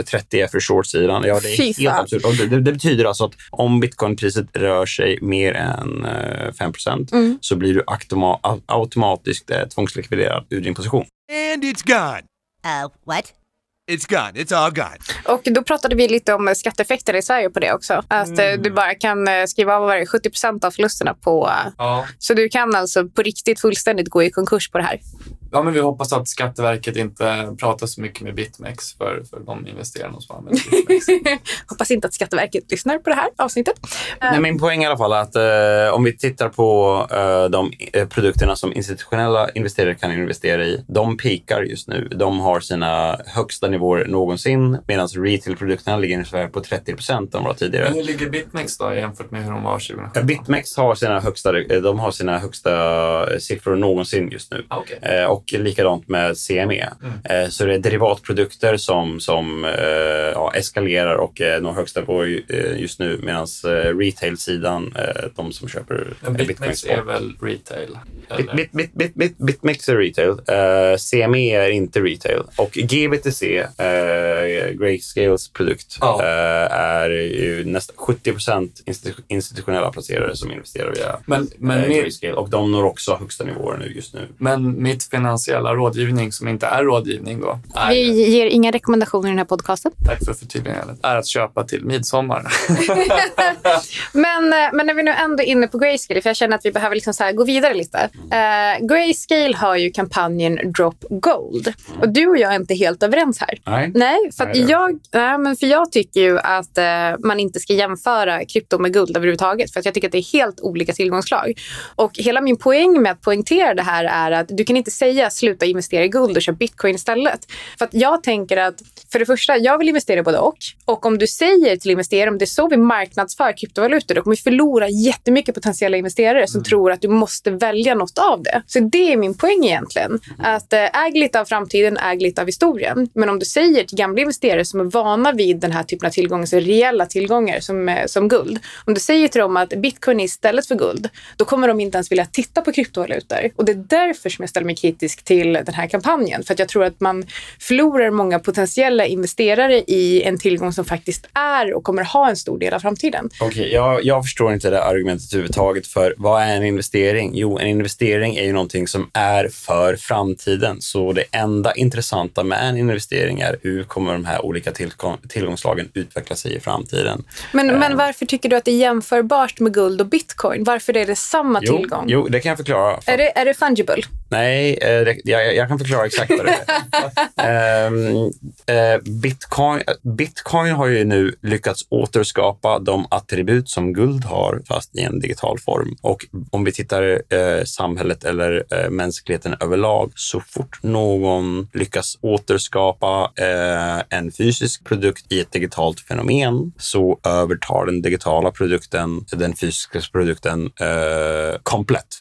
30 är för shortsidan. Ja, det är Fy helt absurt. Och det, det, det, betyder alltså att om bitcoinpriset rör sig mer än 5 mm. Så blir du automatiskt tvångslikviderad ur din position. And it's gone. Uh, what? It's gone. It's all gone. Och då pratade vi lite om skatteeffekter i Sverige på det också. Att mm. du bara kan skriva av 70% av förlusterna på... Ja. Så du kan alltså på riktigt fullständigt gå i konkurs på det här. Ja, men vi hoppas att Skatteverket inte pratar så mycket med Bitmex för, för de investerarna som använder Bitmex. hoppas inte att Skatteverket lyssnar på det här avsnittet. Nej, min poäng är i alla fall att eh, om vi tittar på eh, de eh, produkterna som institutionella investerare kan investera i. De pikar just nu. De har sina högsta nivåer någonsin medan retailprodukterna ligger ungefär på 30 procent de var tidigare. Men hur ligger Bitmex då jämfört med hur de var 2017? Bitmex har sina högsta, de har sina högsta siffror någonsin just nu. Ah, okay. och och likadant med CME. Mm. Eh, så det är derivatprodukter som, som eh, ja, eskalerar och når högsta nivå eh, just nu medan retail-sidan, de som köper Men Bitmex är väl retail? Bit, bit, bit, bit, Bitmex är retail. CME är inte retail. Och GBTC, Grayscales produkt, oh. är ju nästan 70 procent institutionella placerare som investerar via men, men Grayscale. Och de når också högsta nivåer nu just nu. Men mitt finans finansiella rådgivning som inte är rådgivning då. Är, Vi ger inga rekommendationer i den här podcasten. Tack för förtydligandet. Är att köpa till midsommar. men, eh, men när vi nu ändå är inne på Grayscale, för jag känner att vi behöver liksom så gå vidare lite. Uh, Grayscale har ju kampanjen Drop Gold. Och du och jag är inte helt överens här. Nej. Nej, för, nej, jag, nej, men för jag tycker ju att uh, man inte ska jämföra krypto med guld överhuvudtaget. För att jag tycker att det är helt olika tillgångslag. Och hela min poäng med att poängtera det här är att du kan inte säga sluta investera i guld och köpa bitcoin istället. För att jag tänker att för det första, jag vill investera både och. Och om du säger till investerare, om det är så vi marknadsför kryptovalutor, då kommer vi förlora jättemycket potentiella investerare som mm. tror att du måste välja något av det. Så det är min poäng egentligen. Att äh, äg lite av framtiden, äg lite av historien. Men om du säger till gamla investerare som är vana vid den här typen av tillgångar, så reella tillgångar som, eh, som guld. Om du säger till dem att bitcoin är istället för guld, då kommer de inte ens vilja titta på kryptovalutor. Och det är därför som jag ställer mig kritisk till den här kampanjen. För att jag tror att man förlorar många potentiella investerare i en tillgång som faktiskt är och kommer ha en stor del av framtiden. Okej, okay, jag, jag förstår inte det argumentet överhuvudtaget. För vad är en investering? Jo, en investering är ju någonting som är för framtiden. Så det enda intressanta med en investering är hur kommer de här olika tillgång, tillgångslagen utveckla sig i framtiden. Men, um, men varför tycker du att det är jämförbart med guld och bitcoin? Varför är det samma jo, tillgång? Jo, det kan jag förklara. Är det, är det fungible? Nej, eh, jag, jag, kan förklara exakt vad det är. um, uh, Bitcoin, Bitcoin har ju nu lyckats återskapa de attribut som guld har, fast i en digital form. Och om vi tittar uh, samhället eller uh, mänskligheten överlag, så fort någon lyckas återskapa en fysisk produkt i ett digitalt fenomen så övertar den digitala produkten den fysiska produkten komplett.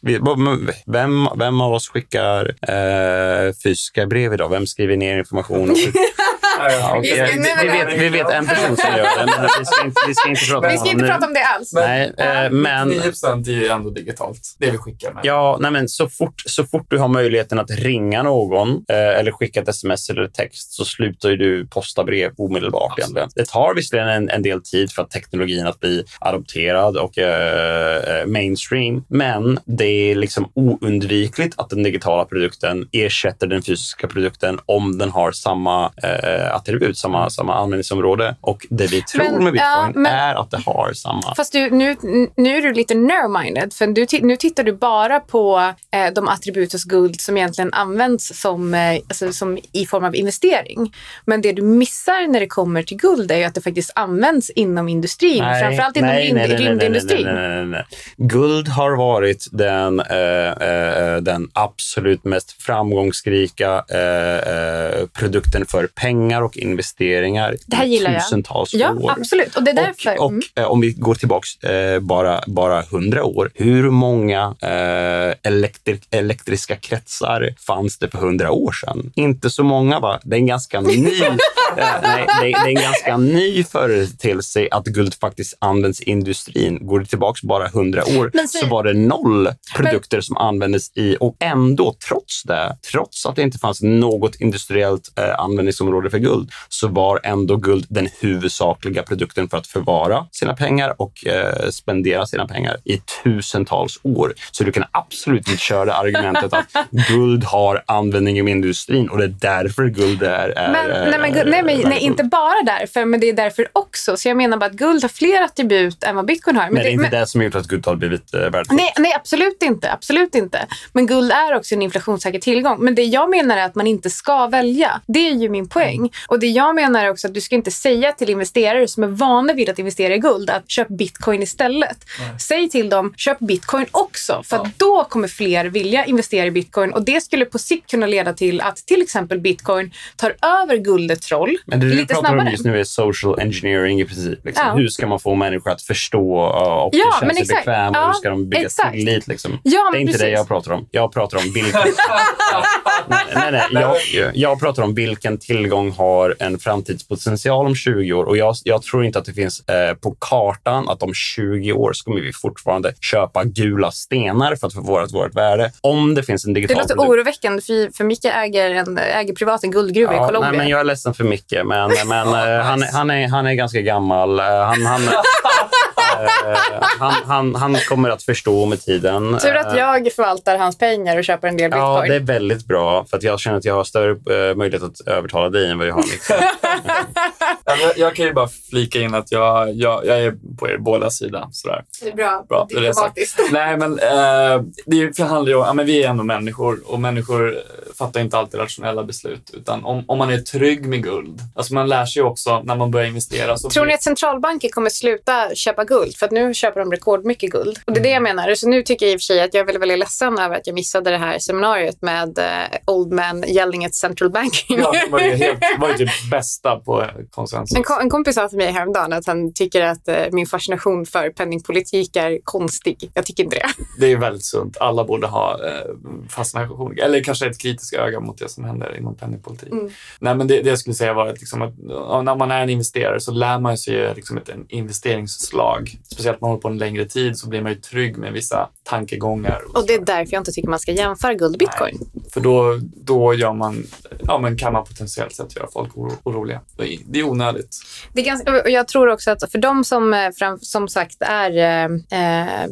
Vem, vem av oss skickar eh, fysiska brev idag? Vem skriver ner information? Och Ja, okay. vi, vi, vet, vi vet en person som gör det, men vi ska inte, vi ska inte prata vi ska om inte prata om det alls. Nej, eh, men... 9 är ju ändå digitalt, det vi skickar med. Ja, nej, men så fort, så fort du har möjligheten att ringa någon eh, eller skicka ett sms eller text så slutar ju du posta brev omedelbart. Egentligen. Det tar visserligen en, en del tid för att teknologin att bli adopterad och eh, eh, mainstream, men det är liksom oundvikligt att den digitala produkten ersätter den fysiska produkten om den har samma eh, attribut, samma, mm. samma användningsområde. Och det vi tror men, med bitcoin ja, men, är att det har samma. Fast du, nu, nu är du lite narrow-minded, för du, nu tittar du bara på eh, de attribut hos guld som egentligen används som, eh, alltså, som i form av investering. Men det du missar när det kommer till guld är ju att det faktiskt används inom industrin, nej, framförallt inom nej, nej, rymdindustrin. Nej, nej, nej, Guld har varit den, eh, eh, den absolut mest framgångsrika eh, eh, produkten för pengar pengar och investeringar det här gillar i tusentals jag. år. Ja, absolut. Och det är därför. Och, och mm. eh, om vi går tillbaks eh, bara, bara hundra år. Hur många eh, elektri elektriska kretsar fanns det för hundra år sedan? Inte så många, va? Det är en ganska ny, nej, det, är, en ganska ny företeelse att guld faktiskt används i industrin. Går det tillbaks bara hundra år Men så- så var det noll produkter som användes i och ändå, trots det, trots att det inte fanns något industriellt eh, användningsområde för guld, så var ändå guld den huvudsakliga produkten för att förvara sina pengar och eh, spendera sina pengar i tusentals år. Så du kan absolut inte köra argumentet att guld har användning i industrin och det är därför guld är... är Men, nej, men, guld- nej, men, nej, inte bara därför, men det är därför också. Så jag menar bara att guld har fler attribut än vad bitcoin har. Men det är inte men- det som gjort att guld har blivit eh, värdefullt. Nej, nej, absolut inte. Absolut inte. Men guld är också en inflationssäker tillgång. Men det jag menar är att man inte ska välja. Det är ju min poäng. Och det jag menar är också att du ska inte säga till investerare som är vana vid att investera i guld att köp bitcoin istället. Säg till dem, köp bitcoin också. För att då kommer fler vilja investera i bitcoin. Och det skulle på sikt kunna leda till att till exempel bitcoin tar över guldets roll Men det du lite pratar om snabbare. just nu är social engineering i princip. Liksom. Ja. Hur ska man få människor att förstå och Ja, känna sig exakt. bekväma? Ja, hur ska de bygga exakt. tillit? Liksom? Ja, det är inte det precis. jag pratar om. Jag pratar om vilken... nej, nej, nej. Jag, jag pratar om vilken tillgång har en framtidspotential om 20 år. Och jag, jag tror inte att det finns eh, på kartan att om 20 år så kommer vi fortfarande köpa gula stenar för att få vårt, vårt värde. Om det finns en Det digital låter produkt. oroväckande för, för Micke äger, en, äger privat en guldgruva i Colombia. nej, men jag är ledsen för Micke, men, men eh, han, han, är, han är ganska gammal. Eh, Han, han, eh, han, han, han kommer att förstå med tiden. Tur att jag förvaltar hans pengar och köper en del bitcoin. Ja, det är väldigt bra. För att jag känner att jag har större möjlighet att övertala dig än vad jag har Jag, jag kan ju bara flika in att jag, jag, jag är på er båda sida. Sådär. Det är bra. Bra, det är. Diplomatiskt. Nej, men eh, det handlar ju om, ja, men vi är ändå människor och människor eh, fattar inte alltid rationella beslut. Utan om, om man är trygg med guld, alltså man lär sig också när man börjar investera. Så Tror ni att centralbanker kommer sluta köpa guld? För att nu köper de rekordmycket guld. Och det är det jag menar. Så nu tycker jag i och för sig att jag är väldigt, väldigt ledsen över att jag missade det här seminariet med eh, Old Man yelling at central banking. Ja, det var ju, helt, var ju typ bästa på konsensus. En, ko- en kompis sa till mig häromdagen att han tycker att eh, min fascination för penningpolitik är konstig. Jag tycker inte det. Det är väldigt sunt. Alla borde ha eh, fascination, eller kanske ett kritiskt öga mot det som händer inom penningpolitik. Mm. Nej, men det, det jag skulle säga var att, liksom att när man är en investerare så lär man sig liksom ett investeringsslag. Speciellt om man håller på en längre tid så blir man ju trygg med vissa tankegångar. Och det är därför jag inte tycker man ska jämföra guld och bitcoin. För då, då gör man, ja, men kan man potentiellt sett göra folk oro, oroliga. Det är- Det är onödigt. Det är ganska, jag tror också att för de som eh, som sagt är eh, eh,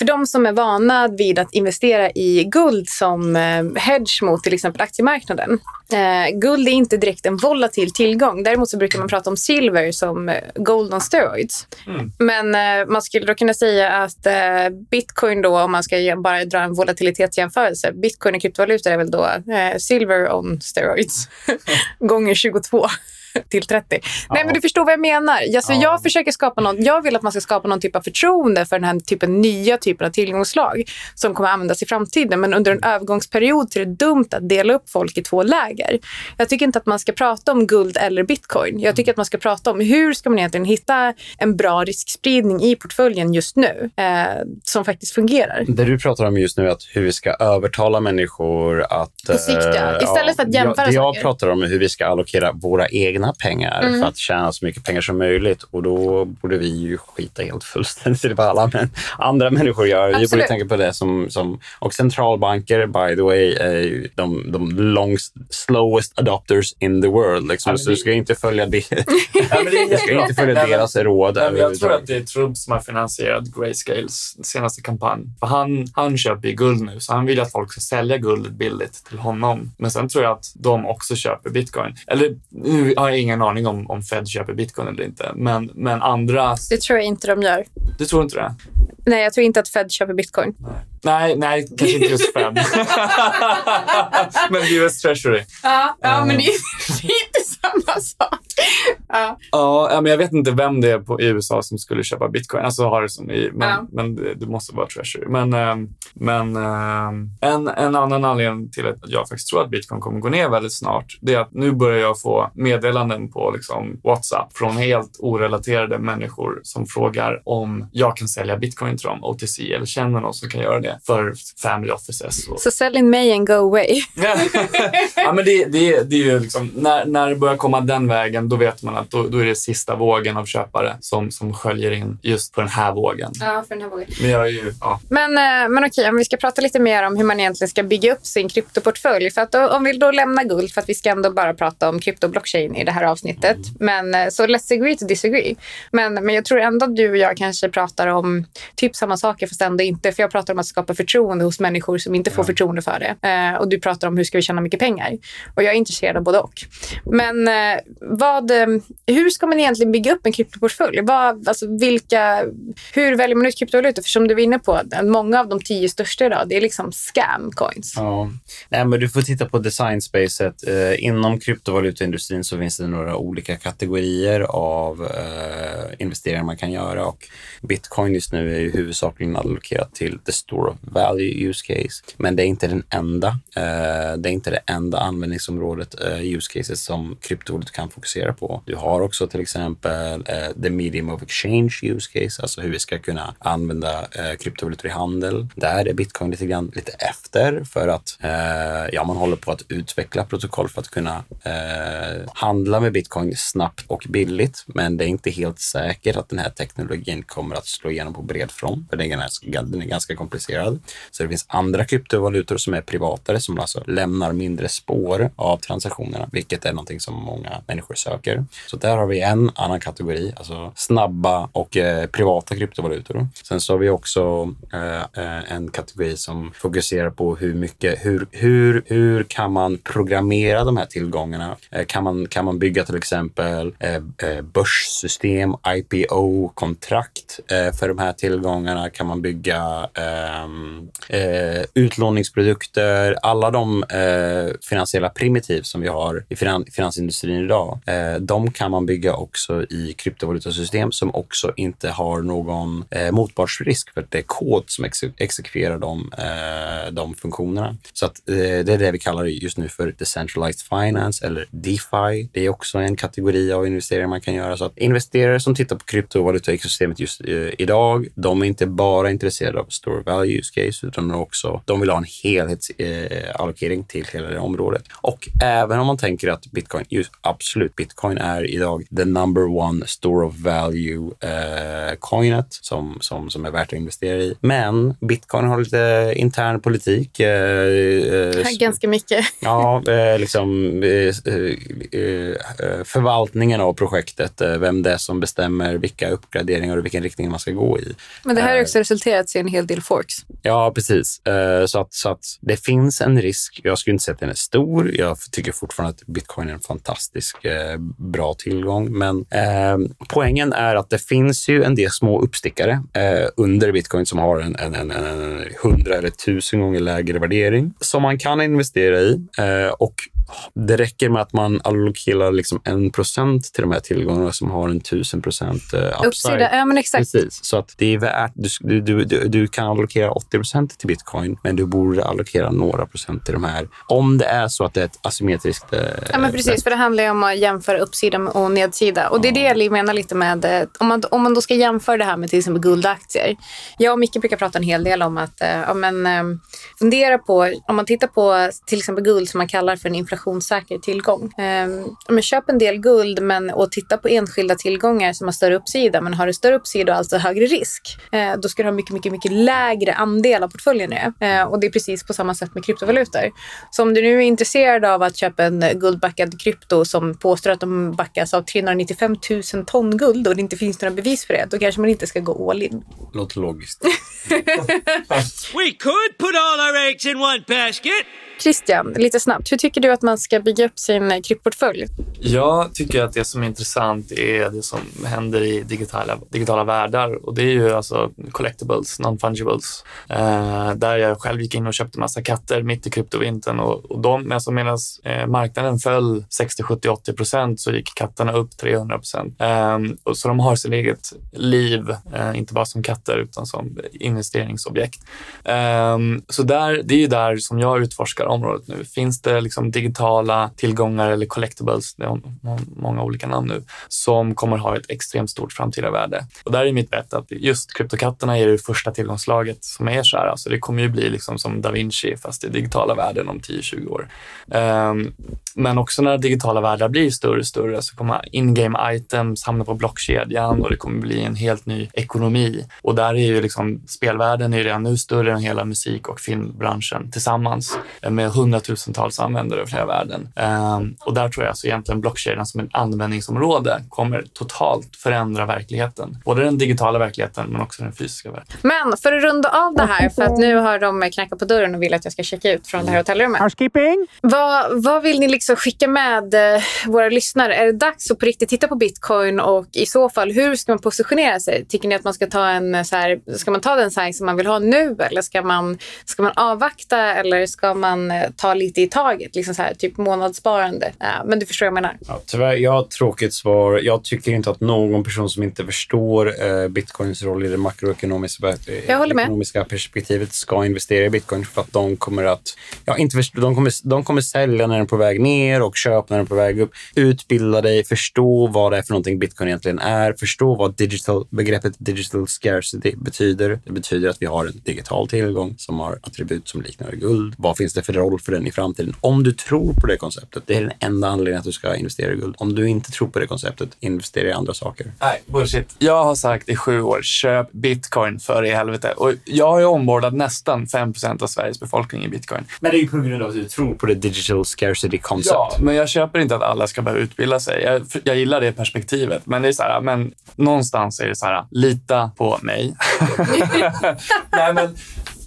för de som är vana vid att investera i guld som eh, hedge mot till exempel aktiemarknaden. Eh, guld är inte direkt en volatil tillgång. Däremot så brukar man prata om silver som gold on steroids. Mm. Men eh, man skulle då kunna säga att eh, bitcoin då, om man ska bara dra en volatilitetsjämförelse. Bitcoin och kryptovalutor är väl då silver on steroids gånger 22 till 30. Nej, men du förstår vad jag menar. Alltså, Ja. Jag försöker skapa någon, jag vill att man ska skapa någon typ av förtroende för den här typen, nya typen av tillgångslag som kommer användas i framtiden. Men under en övergångsperiod är det dumt att dela upp folk i två läger. Jag tycker inte att man ska prata om guld eller bitcoin. Jag tycker att man ska prata om hur ska man egentligen hitta en bra riskspridning i portföljen just nu eh, som faktiskt fungerar. Det du pratar om just nu är att hur vi ska övertala människor att... På sikt, ja. eh, Istället för att jämföra jag, Det jag saker. pratar om är hur vi ska allokera våra egna pengar Mm. för att tjäna så mycket pengar som möjligt. Och då borde vi ju skita helt fullständigt i vad alla men andra människor gör. Vi borde Absolut. tänka på det som, som... Och centralbanker, by the way, är ju de, de longst, slowest adopters in the world. Liksom. Ja, så du ska inte följa, det, Ja, du ska inte följa deras råd. Nej, men jag tror att det är Trump som har finansierat Grayscales senaste kampanj. För han, han köper ju guld nu, så han vill att folk ska sälja guldet billigt till honom. Men sen tror jag att de också köper bitcoin. Eller nu har jag ingen aning om, om Fed köper bitcoin eller inte, men, men andra... Det tror jag inte de gör. Du tror inte det? Nej, jag tror inte att Fed köper bitcoin. Nej, nej, kanske inte just Fed. men US Treasury. Ja, ja, men det är inte samma sak. ja. ja, men jag vet inte vem det är på, i USA som skulle köpa bitcoin. Alltså har det som i, men, ja. men det, det, måste vara Treasury. Men, ehm, men ehm, en, en annan anledning till att jag faktiskt tror att bitcoin kommer gå ner väldigt snart, det är att nu börjar jag få meddelanden på liksom WhatsApp från helt orelaterade människor som frågar om jag kan sälja bitcoin till dem, OTC, eller känner någon som kan göra det för family offices. Och... Så sell in May and go away. ja, men det, det, det är ju liksom, när, när det börjar komma den vägen, då vet man att då, då är det sista vågen av köpare som, som sköljer in just på den här vågen. Ja, för den här vågen. Men, jag är ju, ja. men, eh, men okej, om vi ska prata lite mer om hur man egentligen ska bygga upp sin kryptoportfölj. För att då, om vi då lämnar guld, för att vi ska ändå bara prata om kryptoblockchain i det här avsnittet. Men eh, så let's agree to disagree. Men, men jag tror ändå att du och jag kanske pratar om typ samma saker fast ändå inte. För jag pratar om att skapa förtroende hos människor som inte får ja. förtroende för det. Eh, och du pratar om hur ska vi tjäna mycket pengar. Och jag är intresserad av både och. Men eh, vad, eh, hur ska man egentligen bygga upp en kryptoportfölj? Vad, alltså vilka, hur väljer man ut kryptovalutor? För som du var inne på, många av de tio största idag, det är liksom scam coins. Ja, Nej, men du får titta på designspacet. Eh, inom kryptovalutaindustrin så finns det några olika kategorier av eh, investeringar man kan göra och bitcoin just nu är ju huvudsakligen allokerat till the store of value use case. Men det är inte den enda. Eh, det är inte det enda användningsområdet eh, use cases som kryptovalutor kan fokusera på. Du har också till exempel eh, the medium of exchange use case, alltså hur vi ska kunna använda eh, kryptovalutor i handel. Där är bitcoin lite grann lite efter för att eh, ja, man håller på att utveckla protokoll för att kunna eh, handla med bitcoin snabbt och billigt. Men det är inte helt säkert att den här teknologin kommer att slå igenom på bred front, för den är, ganska, den är ganska komplicerad. Så det finns andra kryptovalutor som är privatare som alltså lämnar mindre spår av transaktionerna, vilket är någonting som många människor söker. Så där har vi en annan kategori, alltså snabba och eh, privata kryptovalutor. Sen så har vi också eh, eh en kategori som fokuserar på hur mycket, hur, hur, hur kan man programmera de här tillgångarna? Eh, kan, man, kan man bygga till exempel eh, eh börssystem, IPO-kontrakt eh, för de här tillgångarna? Kan man bygga ehm, eh, utlåningsprodukter? Alla de eh, finansiella primitiv som vi har i finan finansindustrin idag, eh, de kan man bygga också i kryptovalutasystem som också inte har någon motpartsrisk för att det är kod som ex exekverar de, de funktionerna. Så att det är det vi kallar just nu för decentralized finance eller DeFi. Det är också en kategori av investeringar man kan göra. Så att investerare som tittar på kryptovalutaekosystemet just eh, idag, de är inte bara intresserade av store value use case, utan de, också, de vill ha en helhetsallokering eh, till hela det området. Och även om man tänker att bitcoin, just absolut, bitcoin är idag the number one store of value eh, coinet som, som, som är värt att investera i. Men bitcoin har lite intern politik. Eh, eh Ganska mycket. Ja, eh, liksom förvaltningen av projektet, vem det är som bestämmer vilka uppgraderingar och vilken riktning man ska gå i. Men det här har också resulterat i en hel del forks. Ja, precis. Så att, så att det finns en risk. Jag skulle inte säga att den är stor. Jag tycker fortfarande att bitcoin är en fantastisk bra tillgång. Men eh, poängen är att det finns ju en del små uppstickare eh, under bitcoin som har en, en, en, en 100 eller tusen gånger lägre värdering som man kan investera i. Eh, och det räcker med att man allokerar liksom en procent till de här tillgångarna som har en tusen procent uh, upside. Uppsida, ja men exakt. Precis, så att det är värt, du, du, du, du kan allokera 80 procent till bitcoin, men du borde allokera några procent till de här. Om det är så att det är ett asymmetriskt... Uh, ja men precis, för det handlar ju om att jämföra uppsida och nedsida. Och det är det jag menar lite med, eh, om man, om man då ska jämföra det här med till exempel guldaktier. Jag och Micke brukar prata en hel del om att, ja, men, fundera på, om man tittar på till exempel guld som man kallar för en inflation inflationssäker tillgång. Um, men köp en del guld men, och titta på enskilda tillgångar som har större uppsida. Men har du större uppsida och alltså högre risk, uh, då ska du ha mycket, mycket, mycket lägre andel av portföljen. Uh, och det är precis på samma sätt med kryptovalutor. Så om du nu är intresserad av att köpa en guldbackad krypto som påstår att de backas av 395 000 ton guld och det inte finns några bevis för det, då kanske man inte ska gå all in. Låter logiskt. We could put all our eggs in one basket. Christian, lite snabbt. Hur tycker du att man ska bygga upp sin eh, krypportfölj? Jag tycker att det som är intressant är det som händer i digitala, digitala världar och det är ju alltså collectibles, non-fungibles. Eh, där jag själv gick in och köpte massa katter mitt i kryptovintern och, och de, alltså medan eh, marknaden föll 60, 70, 80 procent så gick katterna upp 300 procent. Eh, så de har sitt eget liv, eh, inte bara som katter utan som investeringsobjekt. Eh, så där, det är ju där som jag utforskar området nu. Finns det liksom digitala tillgångar eller collectibles, det har många olika namn nu, som kommer ha ett extremt stort framtida värde. Och där är mitt bett att just kryptokatterna är det första tillgångslaget som är så här. Alltså det kommer ju bli liksom som da Vinci fast i digitala världen om 10-20 år. Um, men också när digitala världar blir större och större så kommer in-game items hamna på blockkedjan och det kommer bli en helt ny ekonomi. Och där är ju liksom spelvärlden är redan nu större än hela musik och filmbranschen tillsammans med hundratusentals användare över hela världen. Um, och där tror jag alltså egentligen blockkedjan som ett användningsområde kommer totalt förändra verkligheten. Både den digitala verkligheten men också den fysiska världen. Men för att runda av det här, för att nu har de knackat på dörren och vill att jag ska checka ut från det här hotellrummet. Housekeeping. Vad, vad vill ni liksom skicka med eh, våra lyssnare? Är det dags att på riktigt titta på bitcoin och i så fall hur ska man positionera sig? Tycker ni att man ska ta en så här, ska man ta den size som man vill ha nu eller ska man, ska man avvakta eller ska man eh, ta lite i taget? Liksom så här, typ månadssparande. Ja, men du förstår vad jag menar. Ja, tyvärr, jag har ett tråkigt svar. Jag tycker inte att någon person som inte förstår eh, bitcoins roll i det makroekonomiska eh, ekonomiska perspektivet ska investera i bitcoin för att de kommer att, ja, inte förstå, de kommer, de kommer sälja när den är på väg ner och köpa när den är på väg upp. Utbilda dig, förstå vad det är för någonting bitcoin egentligen är, förstå vad digital, begreppet digital scarcity betyder. Det betyder att vi har en digital tillgång som har attribut som liknar guld. Vad finns det för roll för den i framtiden? Om du tror på det konceptet, det är den enda anledningen att du ska investera i guld. Om du inte tror på det konceptet, investera i andra saker. Nej, bullshit. Jag har sagt i sju år, köp bitcoin för i helvete. Och jag har ju ombordat nästan 5% av Sveriges befolkning i bitcoin. Men det är ju på grund av att du tror på det digital scarcity concept. Ja, men jag köper inte att alla ska behöva utbilda sig. Jag, jag gillar det perspektivet. Men det är så här, men någonstans är det så här, lita på mig. Nej, men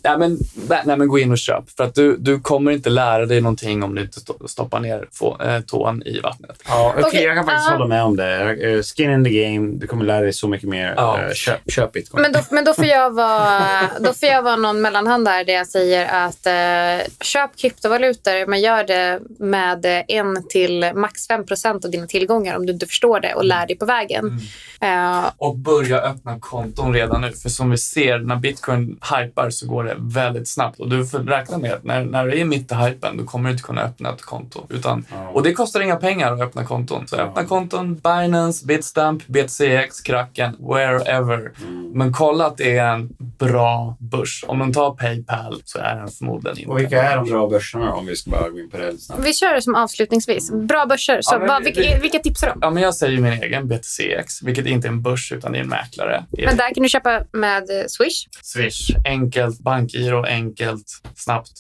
Ja, men, nej, men gå in och köp. För att du, du kommer inte lära dig någonting om du inte stoppar ner få, äh, tån i vattnet. Ja, okay, okay. Jag kan faktiskt uh. hålla med om det. Eh, skin in the game. Du kommer lära dig så mycket mer. Ja. Uh, köp, köp bitcoin. Men då, men då, får jag vara, då får jag vara någon mellanhand där där jag säger att uh, köp kryptovalutor men gör det med en till max 5% av dina tillgångar om du inte förstår det och lär dig på vägen. Mm. och börja öppna konton redan nu. För som vi ser, när bitcoin hypar så går det väldigt snabbt. Och du får räkna med att när, när du är mitt i hypen, då kommer du inte kunna öppna ett konto. Utan, ja. Och det kostar inga pengar att öppna konton. Så ja. öppna konton, Binance, Bitstamp, BTCX, Kraken, wherever. Mm. Men kolla att det är en bra börs. Om man tar Paypal så är den förmodligen inte Och vilka är de bra börserna om vi ska bara gå in på det snabbt? Vi kör det som avslutningsvis. Bra börser. Så ja, vad, vilka, det, vilka tipsar du Ja, men jag säger min egen BTCX, vilket inte är en börs utan det är en mäklare. Men där kan du köpa med Swish? Swish. Enkelt, bankgiro, enkelt, snabbt.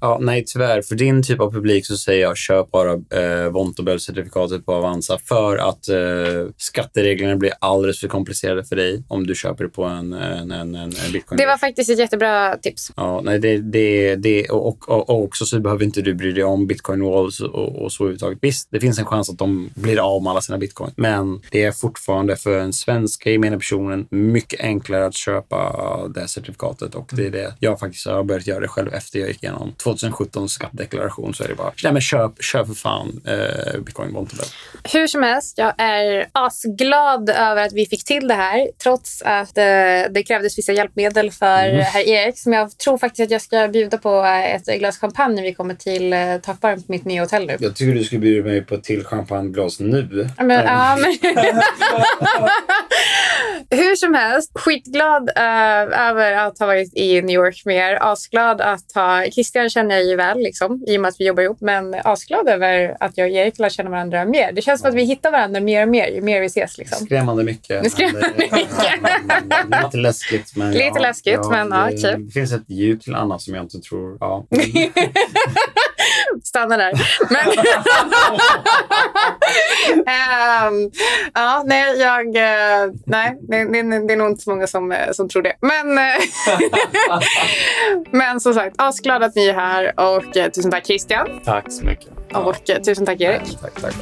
Ja, nej tyvärr. För din typ av publik så säger jag köp bara eh, Vontobel-certifikatet på Avanza för att eh, skattereglerna blir alldeles för komplicerade för dig om du köper det på en, en, en, en bitcoin. Det var faktiskt ett jättebra tips. Ja, nej, det, det, det, och, och, och också så behöver inte du bry dig om bitcoin walls och, och så överhuvudtaget. Visst, det finns en chans att de blir av med alla sina bitcoin, men det är fortfarande för en svenska gemene personen mycket enklare att köpa det certifikatet och det är det jag faktiskt har börjat göra det själv efter jag gick igenom 2017 skattedeklaration så är det bara, nej men köp, köp för fan eh, bitcoin Bontebel. Hur som helst, jag är asglad över att vi fick till det här trots att eh, det krävdes vissa hjälpmedel för mm. herr Erik. Men jag tror faktiskt att jag ska bjuda på ett glas champagne när vi kommer till eh, takbaren på mitt nya hotell nu. Jag tycker du skulle bjuda mig på ett till champagneglas nu. Men, mm. ja, men Hur som helst, skitglad uh, över att ha varit i New York med er. Asglad att ha... Christian känner jag ju väl, liksom, i och med att vi jobbar ihop. Men asglad över att jag och Erik lär känna varandra mer. Det känns som att vi hittar varandra mer och mer ju mer vi ses. Liksom. Skrämmande mycket. Skrämmande mycket. Lite läskigt. Men Lite ja, läskigt, ja, men ja, det, kul. Det finns ett djup till Anna som jag inte tror... Ja. stanna där. Men, um, ja, nej, jag, uh, nej det, det, det, är nog inte så många som, eh, som tror det. Men, men som sagt, asglad att ni är här och tusen tack Christian. Tack så mycket. Och uh, tusen tack Erik. Tack, tack.